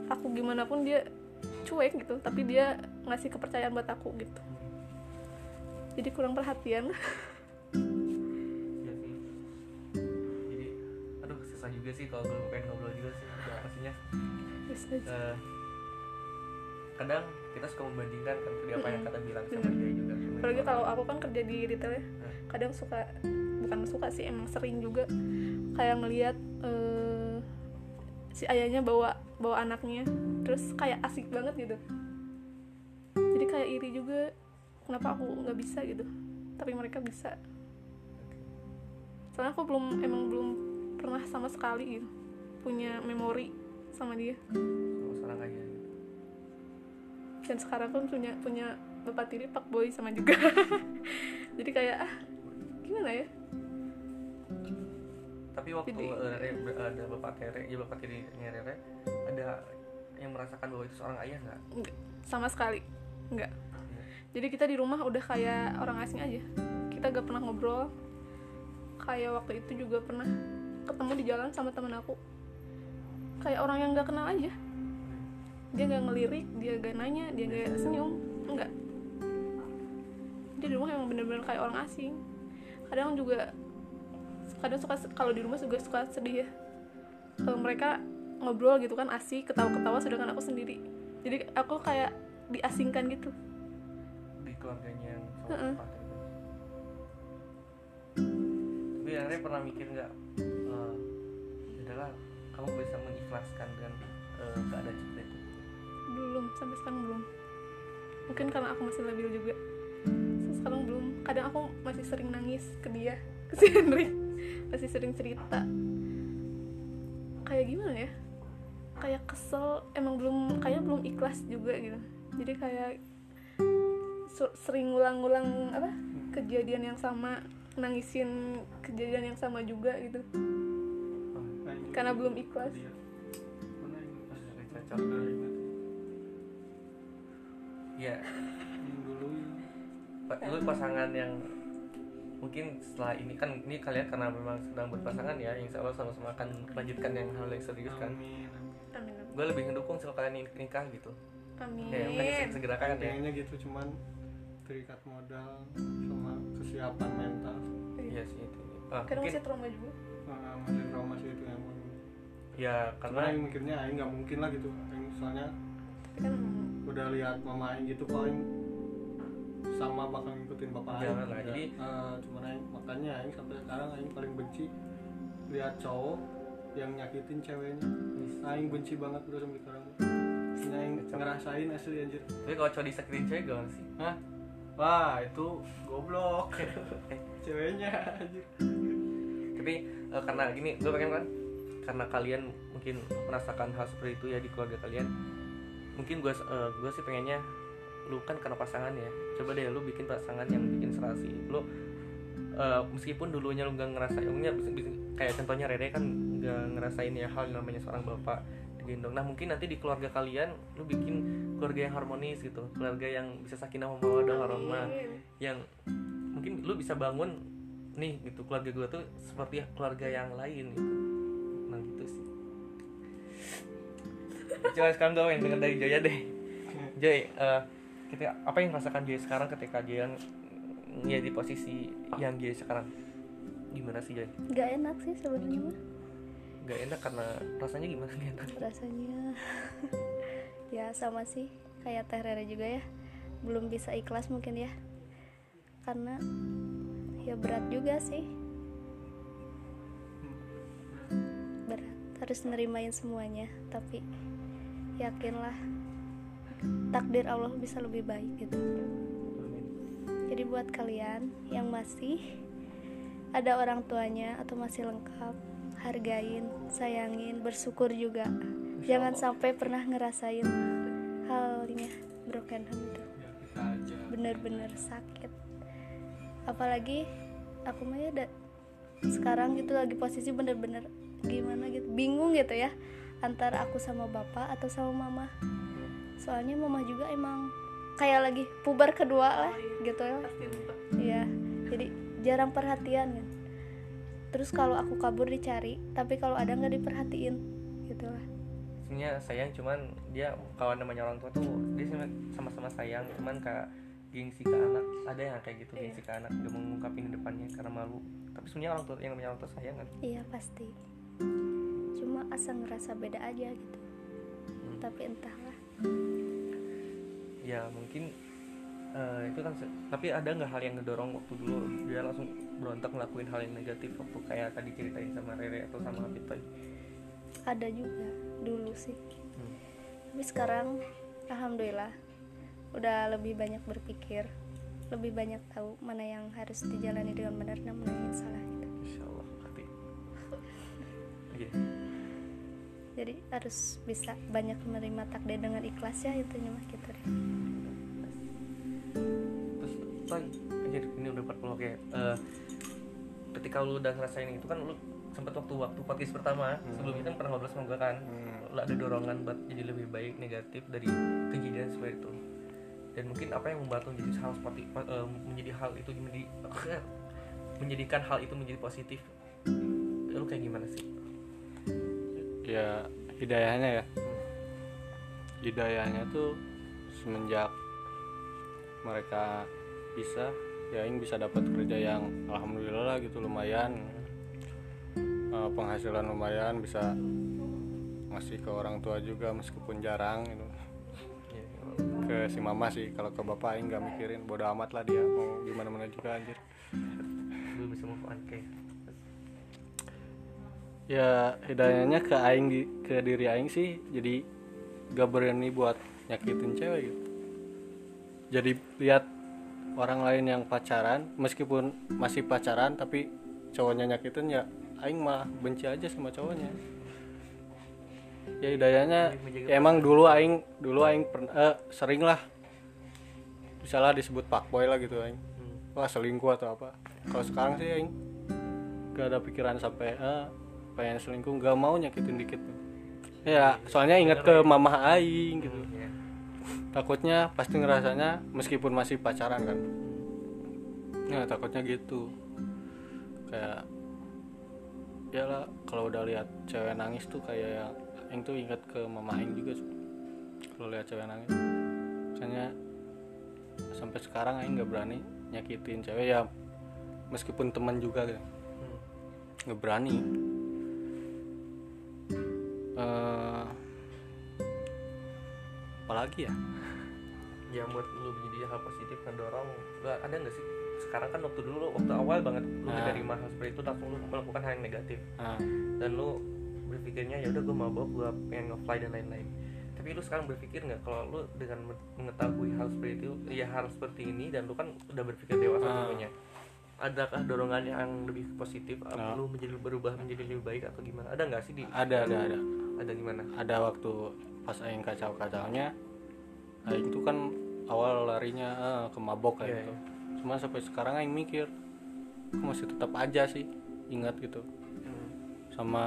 aku gimana pun dia cuek gitu tapi dia ngasih kepercayaan buat aku gitu jadi kurang perhatian Iya. Jadi, aduh susah juga sih kalau gue pengen ngobrol juga sih. Udah pastinya. Kadang kita suka membandingkan kan tadi apa yang kata bilang sama dia juga. apalagi kalau aku kan kerja di retail ya kadang suka bukan suka sih emang sering juga kayak ngelihat eh, si ayahnya bawa bawa anaknya terus kayak asik banget gitu. Jadi kayak iri juga kenapa aku nggak bisa gitu tapi mereka bisa. Soalnya aku belum emang belum pernah sama sekali gitu punya memori sama dia. Sama seorang ayah. Dan sekarang pun punya punya bapak tiri pak boy sama juga. Jadi kayak ah gimana ya? Tapi waktu Jadi- eh, ada bapak Tere, ya bapak tirinya Rere, ada yang merasakan bahwa itu seorang ayah nggak? Nggak, sama sekali. Nggak. Jadi kita di rumah udah kayak orang asing aja. Kita gak pernah ngobrol. Kayak waktu itu juga pernah ketemu di jalan sama temen aku. Kayak orang yang gak kenal aja dia gak ngelirik dia gak nanya dia gak senyum enggak dia di rumah emang bener-bener kayak orang asing kadang juga kadang suka kalau di rumah juga suka sedih ya kalau mereka ngobrol gitu kan asik ketawa-ketawa sedangkan aku sendiri jadi aku kayak diasingkan gitu di keluarganya yang bapak Tere. Tapi Rere pernah mikir nggak? eh, adalah kamu bisa mengikhlaskan dengan eh, keadaan. Belum sampai sekarang belum. Mungkin karena aku masih labil juga. Sekarang belum. Kadang aku masih sering nangis ke dia ke si Henry. Masih sering cerita. Kayak gimana ya? Kayak kesel emang belum kayak belum ikhlas juga gitu. Jadi kayak sering ngulang-ngulang apa kejadian yang sama nangisin kejadian yang sama juga gitu. Karena belum ikhlas Rere cocok. Ya, lu pasangan yang mungkin setelah ini kan ini kalian karena memang sedang berpasangan ya insya Allah sama-sama akan melanjutkan yang hal yang serius kan? Amin amin. Gue lebih mendukung kalau kalian nik- nikah gitu. Amin. Ya makanya segera kan ya. Pengennya gitu cuman terikat modal sama kesiapan mental. Iya sih itu. Ah, kadang mungkin masih trauma juga. Nah, masih trauma sih itu yang ya karena karena yang mikirnya Aing nggak mungkin lah gitu. Aing soalnya tapi kan udah lihat mama Aing gitu Aing sama bakal ngikutin bapak Aing Jangan lah, Udah. jadi- Eh, cuman Aing makanya Aing sampai sekarang Aing paling benci lihat cowok yang nyakitin ceweknya. Aing benci banget udah sampai sekarang. Aing ngerasain asli anjir. Tapi kalau cowok disakitin cewek gimana sih? Hah? Wah itu goblok. Ceweknya anjir. Tapi eh, karena gini gue pengen kan? Karena kalian mungkin merasakan hal seperti itu ya di keluarga kalian mungkin gue gue sih pengennya lu kan karena pasangan ya. Coba deh lu bikin pasangan yang bikin serasi. Lu eh, meskipun dulunya lu nggak ngerasain umumnya bisa- bisa- kayak contohnya Rere kan nggak ngerasain ya hal yang namanya seorang bapak digendong. Nah mungkin nanti di keluarga kalian lu bikin keluarga yang harmonis gitu. Keluarga yang bisa sakinah mawaddah warahmah Amin. yang mungkin lu bisa bangun nih gitu keluarga gue tuh seperti keluarga yang lain gitu coba sekarang gue pengen denger dari Joya deh. Joy eh, kita apa yang rasakan Joy sekarang ketika Joy yang ya di posisi yang Joy sekarang? Gimana sih Joy? Nggak enak sih sebenarnya mah. Gak enak karena rasanya gimana? Gak enak. Rasanya ya sama sih kayak Teh Rere juga ya. Belum bisa ikhlas mungkin ya. Karena ya berat juga sih. Berat harus nerimain semuanya tapi yakinlah takdir Allah bisa lebih baik gitu. Jadi buat kalian yang masih ada orang tuanya atau masih lengkap hargain sayangin bersyukur juga. Jangan sampai pernah ngerasain halnya broken home itu. Ya bener-bener sakit. Apalagi aku mah ya sekarang gitu lagi posisi bener-bener gimana gitu bingung gitu ya antara aku sama bapak atau sama mama soalnya mama juga emang kayak lagi puber kedua lah gitu ya pasti lupa Iya, jadi jarang perhatian kan. Terus kalau aku kabur dicari, tapi kalau ada nggak diperhatiin, gitu lah. sebenarnya sayang cuman dia kawan namanya orang tua tuh dia sama- sama-sama sayang cuman kayak gengsi ke anak ada yang kayak gitu Iya. gengsi ke anak gak mau ngungkapin di depannya karena malu tapi sebenarnya orang tua yang namanya orang tua sayang kan Iya pasti. Cuma asa ngerasa beda aja gitu. Hmm. Tapi entahlah. ya mungkin eh, itu kan tapi ada nggak hal yang ngedorong waktu dulu dia langsung berontak ngelakuin hal yang negatif waktu kayak tadi ceritain sama Rere atau sama tadi Ada juga dulu sih. Hmm. Tapi sekarang, alhamdulillah, udah lebih banyak berpikir, lebih banyak tahu mana yang harus dijalani dengan benar dan mana yang salah. Gitu. Insya Allah hati Iya. Jadi harus bisa banyak menerima takdir dengan ikhlas ya itu mah gitu deh. terus Toy anjir ini udah 40 oke Eh, ketika lu udah ngerasain itu kan lu sempet waktu waktu podcast pertama sebelum itu kan pernah ngobrol sama gue kan. Lu ada dorongan buat jadi lebih baik negatif dari kejadian seperti itu. Dan mungkin apa yang membantu menjadi hal seperti eh, menjadi hal itu menjadi menjadikan hal itu menjadi positif? Lu kayak gimana sih ya hidayahnya ya. Hidayahnya tuh semenjak mereka bisa ya Aing bisa dapat kerja yang alhamdulillah lah gitu lumayan. Eh, penghasilan lumayan bisa ngasih ke orang tua juga meskipun jarang gitu. Ya, ke si mama sih kalau ke bapak Aing nggak mikirin bodo amat lah dia mau gimana mana juga anjir. Lu bisa move on kayak ya hidayahnya ke aing di- ke diri aing sih jadi gak berani buat nyakitin cewek gitu. Jadi lihat orang lain yang pacaran meskipun masih pacaran tapi cowoknya nyakitin ya aing malah benci aja sama cowoknya. Ya hidayahnya ya emang dulu aing dulu aing pernah eh, sering lah. Misalnya disebut fuckboy lah gitu aing. Hmm. wah selingkuh atau apa. Kalau sekarang sih aing gak ada pikiran sampai eh, pengen selingkuh gak mau nyakitin dikit ya soalnya ingat ke mama aing gitu. Ya. takutnya pasti ngerasanya meskipun masih pacaran kan. Ya takutnya gitu. Kayak ya lah kalau udah lihat cewek nangis tuh kayak yang tuh ingat ke mama aing juga kalau lihat cewek nangis. Misalnya sampai sekarang aing nggak berani nyakitin cewek ya meskipun teman juga kan. Hmm. nggak berani Eh, apalagi ya? Ya buat lu menjadi hal positif mendorong lu ada nggak sih? Sekarang kan waktu dulu waktu awal banget lu Nah. menerima hal seperti itu langsung lu melakukan hal yang negatif. Nah, dan lu berpikirnya ya udah gue mabok gue pengen nge-fly dan lain-lain. Tapi lu sekarang berpikir nggak kalau lu dengan men- mengetahui hal seperti itu ya hal seperti ini dan lu kan udah berpikir dewasa Ah. tentunya adakah dorongan yang lebih positif? Nah. lu menjadi berubah menjadi lebih baik atau gimana? Ada nggak sih di ada ada ada. Ada gimana ada waktu pas aing kacau-kacaunya aing tuh kan awal larinya eh, ke mabok kayak Iya, gitu cuman sampai sekarang aing mikir aku masih tetap aja sih? Ingat gitu. Hmm. sama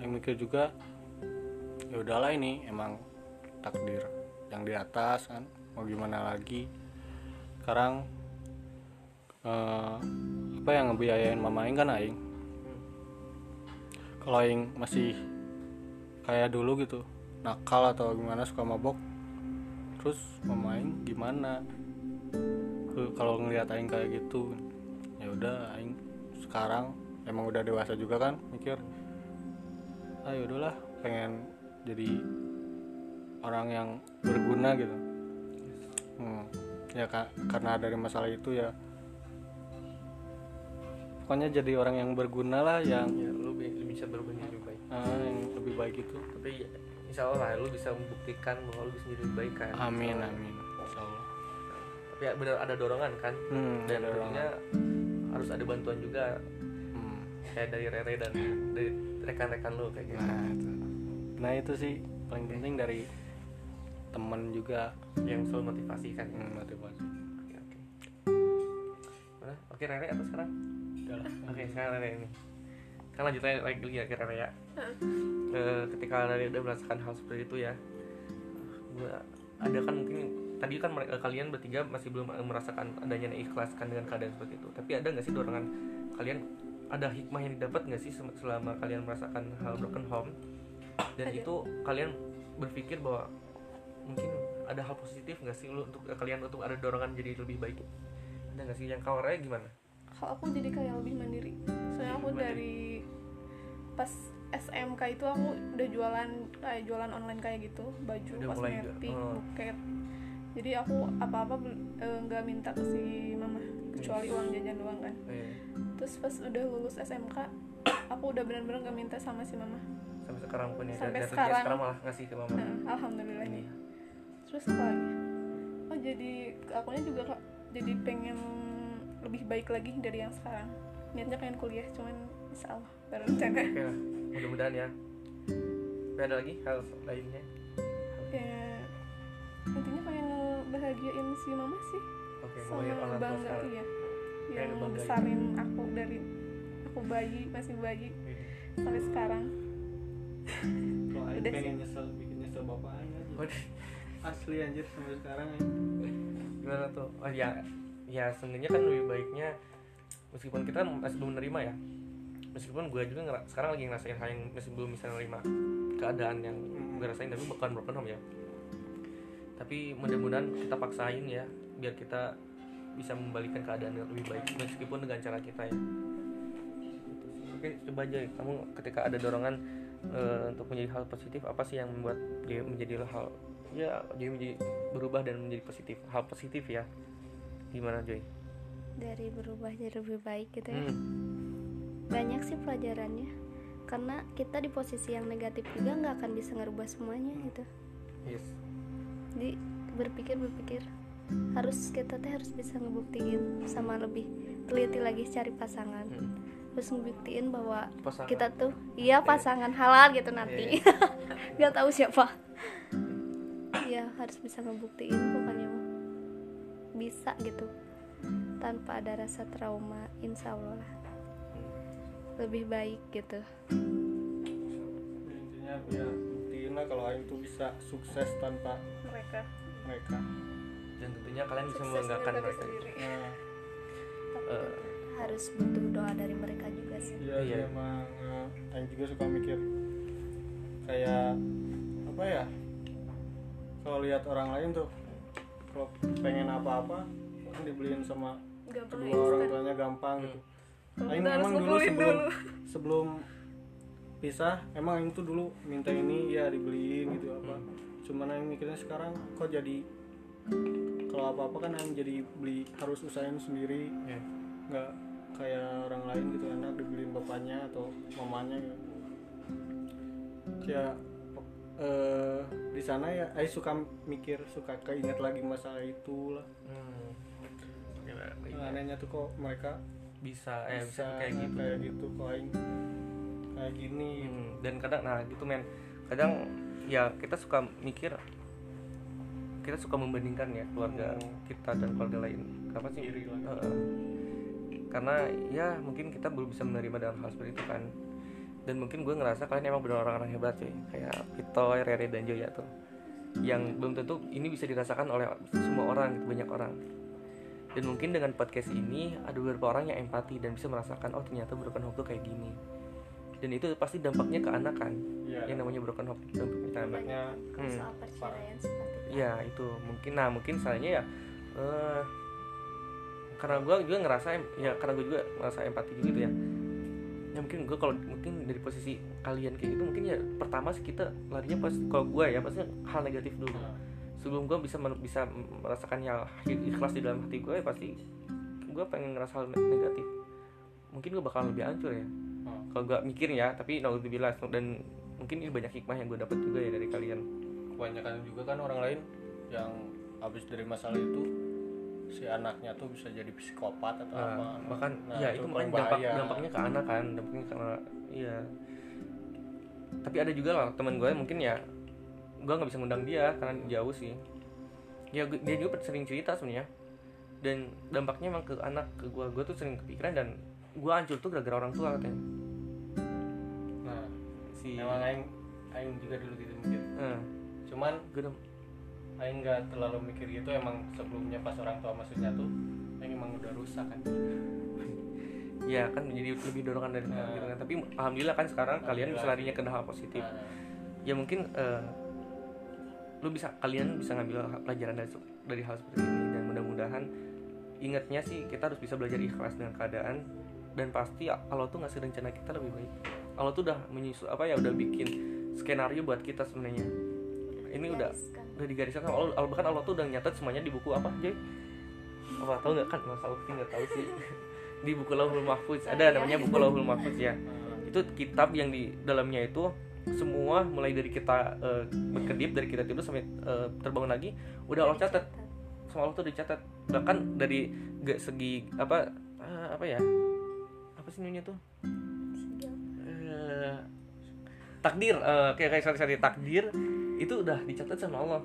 aing mikir juga ya udahlah ini emang takdir yang di atas kan mau gimana lagi? Sekarang eh, apa yang ngebiayain mama aing kan aing. Kalau aing masih kayak dulu gitu nakal atau gimana suka mabok terus mama aing gimana? Kalau ngelihat aing kayak gitu ya udah aing sekarang emang udah dewasa juga kan mikir ah ya udahlah pengen jadi orang yang berguna gitu. Hmm, ya ka- karena dari masalah itu ya pokoknya jadi orang yang berguna lah yang ya lu bi- lu bisa menjadi lebih baik. Ah, yang lebih baik itu. Tapi insya Allah lah lu bisa membuktikan bahwa lu bisa menjadi lebih baik kan. Amin Insya amin. Insya Allah. tapi ya benar ada dorongan kan? Hmm, dan tentunya harus ada bantuan juga. Hmm. kayak dari Rere dan dari rekan-rekan lu kayak gitu. Nah itu. Nah itu sih paling penting dari temen juga. Yang selalu motivasi kan? Hmm, motivasi. Oke oke. Mana? oke Rere atau sekarang Oke sekarang Rere ini. Kan lanjutnya lagi ya kira-kira ya Heeh. Eh, ketika Rere udah merasakan hal seperti itu ya gue ada kan mungkin tadi kan mereka kalian bertiga masih belum merasakan adanya ikhlaskan dengan keadaan seperti itu. Tapi ada nggak sih dorongan kalian? Ada hikmah yang didapat nggak sih selama kalian merasakan hal broken home? Dan Ada. itu kalian berpikir bahwa mungkin ada hal positif nggak sih lu untuk kalian untuk ada dorongan jadi lebih baik? Ada nggak sih? Yang kau Raya gimana kalau aku jadi kayak lebih mandiri. Soalnya aku Mandiri. dari pas SMK itu aku udah jualan kayak jualan online kayak gitu. Baju Udah kosmetik Oh. buket. Jadi aku apa-apa eh, nggak minta ke si mama kecuali Yes. uang jajan doang kan. Eh, terus pas udah lulus SMK aku udah benar-benar nggak minta sama si mama. Sampai sekarang pun ya Sampai dan sekarang. sekarang malah ngasih ke mama. Nah, alhamdulillah ini nih terus apa lagi? Oh jadi akunya juga jadi pengen lebih baik lagi dari yang sekarang. Niatnya pengen kuliah cuman insya Allah baru rencana. Oke lah mudah-mudahan ya. Tapi ada lagi hal lainnya? Ya intinya pengen ngebahagiain si mama sih. Oke sama orang tua bangga sekarang. iya. Yang ngebanggain. besarin aku dari aku bayi masih bayi. Sampai sekarang. Kalau Aing pengen nyesel bikin nyesel bapaknya asli anjir sampai sekarang ya gimana tuh? Oh ya ya sebenarnya kan lebih baiknya meskipun kita masih belum menerima ya. Meskipun gue juga ngera- sekarang lagi ngerasain hal yang masih belum bisa menerima keadaan yang Hmm. gue rasain tapi bukan broken home ya. Tapi mudah-mudahan kita paksain ya biar kita bisa membalikan keadaan yang lebih baik meskipun dengan cara kita ya. Oke coba aja kamu ketika ada dorongan eh, untuk menjadi hal positif apa sih yang membuat dia menjadi hal ya dia menjadi berubah dan menjadi positif? Hal positif ya gimana Joy? dari berubah jadi lebih baik gitu ya Hmm. banyak sih pelajarannya karena kita di posisi yang negatif juga nggak akan bisa ngerubah semuanya gitu Yes. jadi berpikir berpikir harus kita teh harus bisa ngebuktiin sama lebih teliti lagi cari pasangan Hmm. terus ngebuktiin bahwa Pasangan. kita tuh iya pasangan halal gitu nanti nggak tahu siapa ya harus bisa ngebuktiin. Bisa gitu. Tanpa ada rasa trauma insya Allah. Lebih baik gitu. Intinya ya buktiin lah kalau Aing tuh bisa sukses tanpa mereka. mereka. Dan tentunya kalian bisa sukses membanggakan dengan diri mereka. sendiri. Nah. Eh. harus butuh doa dari mereka juga sih. Iya Iya. emang eh, Aing juga suka mikir kayak apa ya kalau lihat orang lain tuh pengen apa-apa kan dibeliin sama gampang kedua orang tuanya gampang gitu Kalau Aing kita harus emang dulu sebelum dulu. sebelum pisah emang Aing tuh dulu minta ini ya dibeliin gitu apa cuman Aing mikirnya sekarang kok jadi kalau apa apa kan Aing jadi beli harus usahain sendiri Ya. nggak kayak orang lain gitu enak dibeliin bapaknya atau mamanya gitu. ya eh di sana ya Aing suka mikir suka keinget lagi masa itu lah Hmm. Ya. Yang anehnya tuh kok mereka bisa eh bisa bisa kayak gitu kayak gitu kok Aing kayak gini Hmm, dan kadang nah gitu men kadang ya kita suka mikir kita suka membandingkan ya keluarga Hmm. kita dan keluarga lain apa sih Iri lah. Heeh. karena ya mungkin kita belum bisa menerima dalam hal seperti itu kan dan mungkin gue ngerasa kalian emang benar orang-orang hebat cuy. Kayak Pitoy, Rere dan Joya tuh. Yang belum tentu ini bisa dirasakan oleh semua orang gitu banyak orang. Dan mungkin dengan podcast ini ada beberapa orang yang empati dan bisa merasakan oh ternyata broken home tuh kayak gini. Dan itu pasti dampaknya ke anak kan? Iya. yang namanya broken home dampaknya ke anak. Dampaknya kalau Hmm. soal perceraian seperti itu. Ya itu. Mungkin nah mungkin salahnya ya eh karena gue juga ngerasa ya karena gue juga ngerasa empati juga gitu ya ya mungkin gue kalau mungkin dari posisi kalian kayak gitu mungkin ya pertama sih kita larinya pas kalau gue ya pasti hal negatif dulu. Sebelum gue bisa bisa merasakan yang ikhlas di dalam hati gue ya pasti gue pengen ngerasa hal ne- negatif. Mungkin gue bakal lebih hancur ya. Oh. kalau gue mikir ya tapi naudzubillah dan mungkin ini banyak hikmah yang gue dapat juga ya dari kalian. Kebanyakan juga kan orang lain yang habis dari masalah itu si anaknya tuh bisa jadi psikopat atau apa. Nah, bahkan Nah, ya itu, paling makanya dampak, dampaknya ke anak kan dampaknya ke anak iya. Tapi ada juga lah teman gue mungkin ya gue nggak bisa ngundang dia karena jauh sih. Ya dia juga sering cerita sebenarnya. Dan dampaknya emang ke anak ke gue gue tuh sering kepikiran dan gue hancur tuh gara-gara orang tua katanya. Si emang aing aing juga dulu gitu mikir. Eh, cuman gue aing nggak terlalu mikir gitu emang sebelumnya pas orang tua maksudnya tuh aing emang udah rusak kan. Ya kan menjadi lebih dorongan dari Nah. gitu kan. Tapi alhamdulillah kan sekarang kalian bisa larinya ke hal positif. Nah, ya mungkin eh, lu bisa kalian bisa ngambil pelajaran dari dari hal seperti ini. Dan mudah-mudahan ingatnya sih kita harus bisa belajar ikhlas dengan keadaan. Dan pasti Allah tuh ngasih rencana kita lebih baik. Allah tuh udah menyusul apa ya udah bikin skenario buat kita sebenarnya. Ini udah Digariskan. Udah digariskan Allah bahkan Allah tuh udah nyatet semuanya di buku apa Joy? Apa tahu nggak? Kan masa Ukti nggak tahu sih. Di buku Lauhul Mahfuz. Ada namanya buku Lauhul Mahfuz ya. Itu kitab yang di dalamnya itu semua mulai dari kita eh, berkedip dari kita tidur sampai eh, terbangun lagi udah Allah catat sama Allah tuh dicatat bahkan dari gak segi apa eh, apa ya? Apa sih namanya tuh? Eh, takdir eh, kayak kayak sorry, takdir itu udah dicatat sama Allah.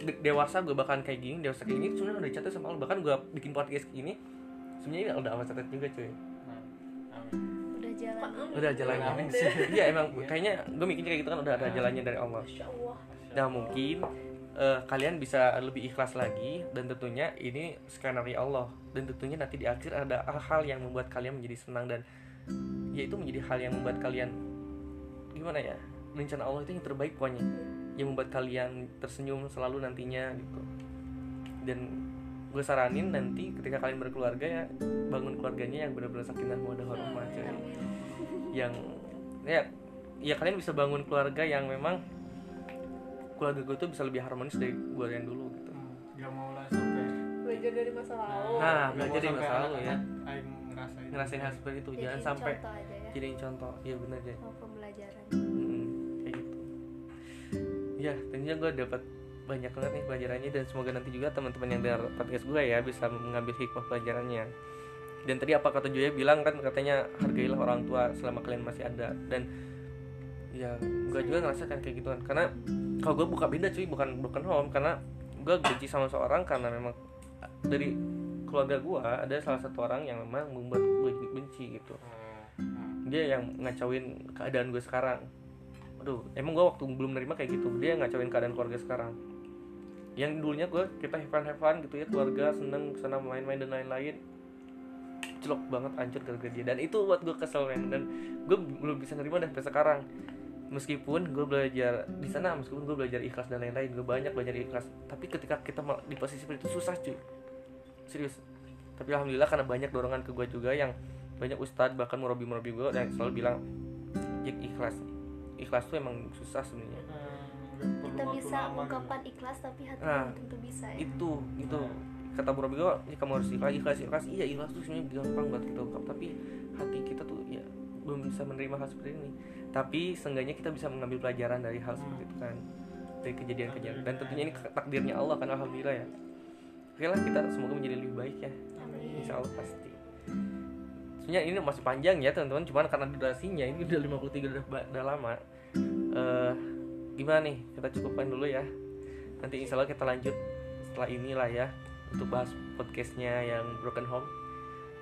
De- dewasa gue bahkan kayak gini dewasa kayak gini sebenarnya udah dicatat sama Allah. Bahkan gue bikin podcast ini sebenarnya udah Allah catat juga cuy. Amin. udah jalan. Udah jalannya iya emang kayaknya gue mikirnya kayak gitu kan udah ada jalannya dari Allah. Nah mungkin eh, kalian bisa lebih ikhlas lagi dan tentunya ini skenario Allah. Dan tentunya nanti di akhir ada hal-hal yang membuat kalian menjadi senang dan yaitu menjadi hal yang membuat kalian gimana ya rencana Allah itu yang terbaik pokoknya. Yang membuat kalian tersenyum selalu nantinya gitu. Dan gue saranin nanti ketika kalian berkeluarga ya bangun keluarganya yang benar-benar sakinah mawaddah warahmah cuy yang ya ya kalian bisa bangun keluarga yang memang keluarga gue tuh bisa lebih harmonis dari gue yang dulu gitu. Gak mau lah sampai belajar dari masa lalu. Nah, nggak belajar dari masa lalu ya. ngerasain. Ngerasain hal seperti itu jangan Jadiin sampai contoh aja ya. jadiin contoh. Iya benar aja mau pembelajaran. Gitu ya tentunya gue dapat banyak banget nih pelajarannya dan semoga nanti juga teman-teman yang dengar podcast gue ya bisa mengambil hikmah pelajarannya. Dan tadi apa kata Joya bilang kan katanya hargailah orang tua selama kalian masih ada. Dan ya gue juga ngerasakan kayak gitu kan karena kalau gue buka beda cuy bukan broken home. Karena gue benci sama seorang karena memang dari keluarga gue ada salah satu orang yang memang membuat gue benci gitu. Hmm, dia yang ngacauin keadaan gue sekarang aduh emang gue waktu belum nerima kayak gitu. Dia ngacauin keadaan keluarga sekarang. Yang dulunya gue kita have fun have fun gitu ya keluarga seneng sana main-main dan lain-lain. Celok banget hancur gara-gara dia. Dan itu buat gue kesel men. Dan gue belum bisa nerima dan sampai sekarang. Meskipun gue belajar di sana meskipun gue belajar ikhlas dan lain-lain gue banyak belajar ikhlas. Tapi ketika kita di posisi seperti itu susah cuy. Serius. Tapi alhamdulillah karena banyak dorongan ke gue juga yang banyak ustadz bahkan murabi murabi gue yang selalu bilang ikhlas ikhlas tuh emang susah sebenarnya. Kita bisa ungkapan ikhlas tapi hati Nah, tentu bisa ya. itu itu kata murabi gue ya kamu harus ikhlas ikhlas ikhlas. Iya ikhlas tuh sebenarnya gampang buat kita ungkap tapi hati kita tuh ya belum bisa menerima hal seperti ini. Tapi seenggaknya kita bisa mengambil pelajaran dari hal seperti itu kan dari kejadian-kejadian. Dan tentunya ini takdirnya Allah kan alhamdulillah ya. Oke lah kita semoga menjadi lebih baik ya. Insya Allah pasti sebenarnya ini masih panjang ya teman-teman. Cuman karena durasinya ini udah 53 udah, udah lama. Eh gimana nih? Kita cukupkan dulu ya. Nanti insya Allah kita lanjut setelah inilah ya untuk bahas podcastnya yang Broken Home.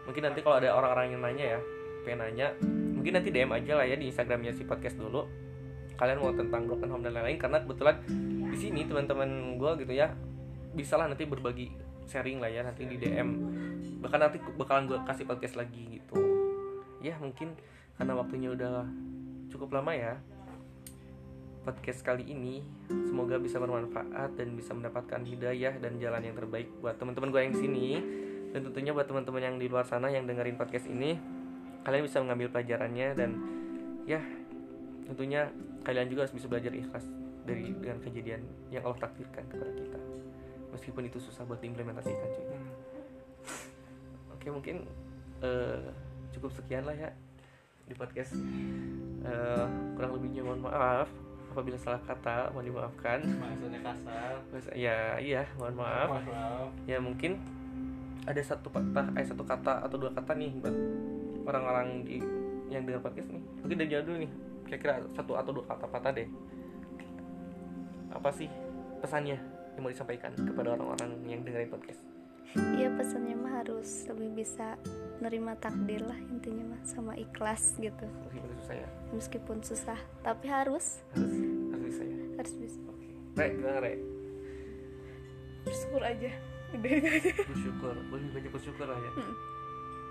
Mungkin nanti kalau ada orang-orang yang nanya ya pengen nanya mungkin nanti DM aja lah ya di Instagramnya si podcast dulu. Kalian mau tentang Broken Home dan lain-lain karena kebetulan di sini teman-teman gue gitu ya bisa lah nanti berbagi sharing lah ya nanti di DM bahkan nanti bakalan gue kasih podcast lagi gitu. Ya mungkin karena waktunya udah cukup lama ya podcast kali ini. Semoga bisa bermanfaat dan bisa mendapatkan hidayah dan jalan yang terbaik buat teman-teman gue yang sini. Dan tentunya buat teman-teman yang di luar sana yang dengerin podcast ini kalian bisa mengambil pelajarannya dan ya tentunya kalian juga harus bisa belajar ikhlas dari dengan kejadian yang Allah takdirkan kepada kita meskipun itu susah buat diimplementasikan cuy. Oke mungkin eh, cukup sekian lah ya di podcast. Eh, kurang lebihnya mohon maaf. Apabila salah kata mohon dimaafkan. Bahasanya kasar. Ya iya mohon maaf. Maaf. Ya mungkin ada satu kata eh satu kata atau dua kata nih buat orang-orang di yang dengar podcast nih. Mungkin dari jauh dulu nih. Kira-kira satu atau dua kata patah deh. Apa sih pesannya yang mau disampaikan kepada orang-orang yang dengerin podcast? Iya pesannya mah harus lebih bisa nerima takdir lah intinya mah sama ikhlas gitu. Meskipun susah ya? Meskipun susah tapi harus. Harus harus bisa ya? Harus bisa. Oke. Re gimana re bersyukur aja. Udah itu aja. Bersyukur. Lebih banyak bersyukur lah ya? Hmm.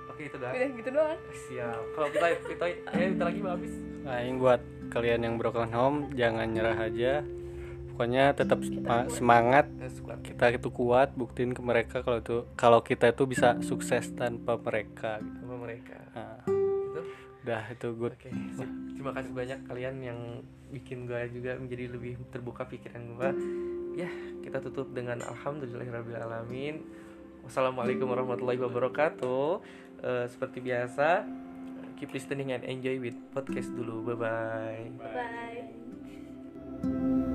oke itu dah. Udah gitu doang. Siap. Kalau kita kita eh kita lagi mau habis. Nah, ini buat kalian yang broken home jangan nyerah aja. Pokoknya tetap sema- semangat. Kita itu kuat, buktiin ke mereka kalau itu kalau kita itu bisa sukses tanpa mereka. gitu. sama mereka Nah, itu udah itu good. Oke, sip. terima kasih banyak kalian yang bikin gue juga menjadi lebih terbuka pikiran gue. Ya, kita tutup dengan alhamdulillahirobbilalamin. Wassalamualaikum warahmatullahi wabarakatuh. Eh, seperti biasa, keep listening and enjoy with podcast dulu. Bye bye. bye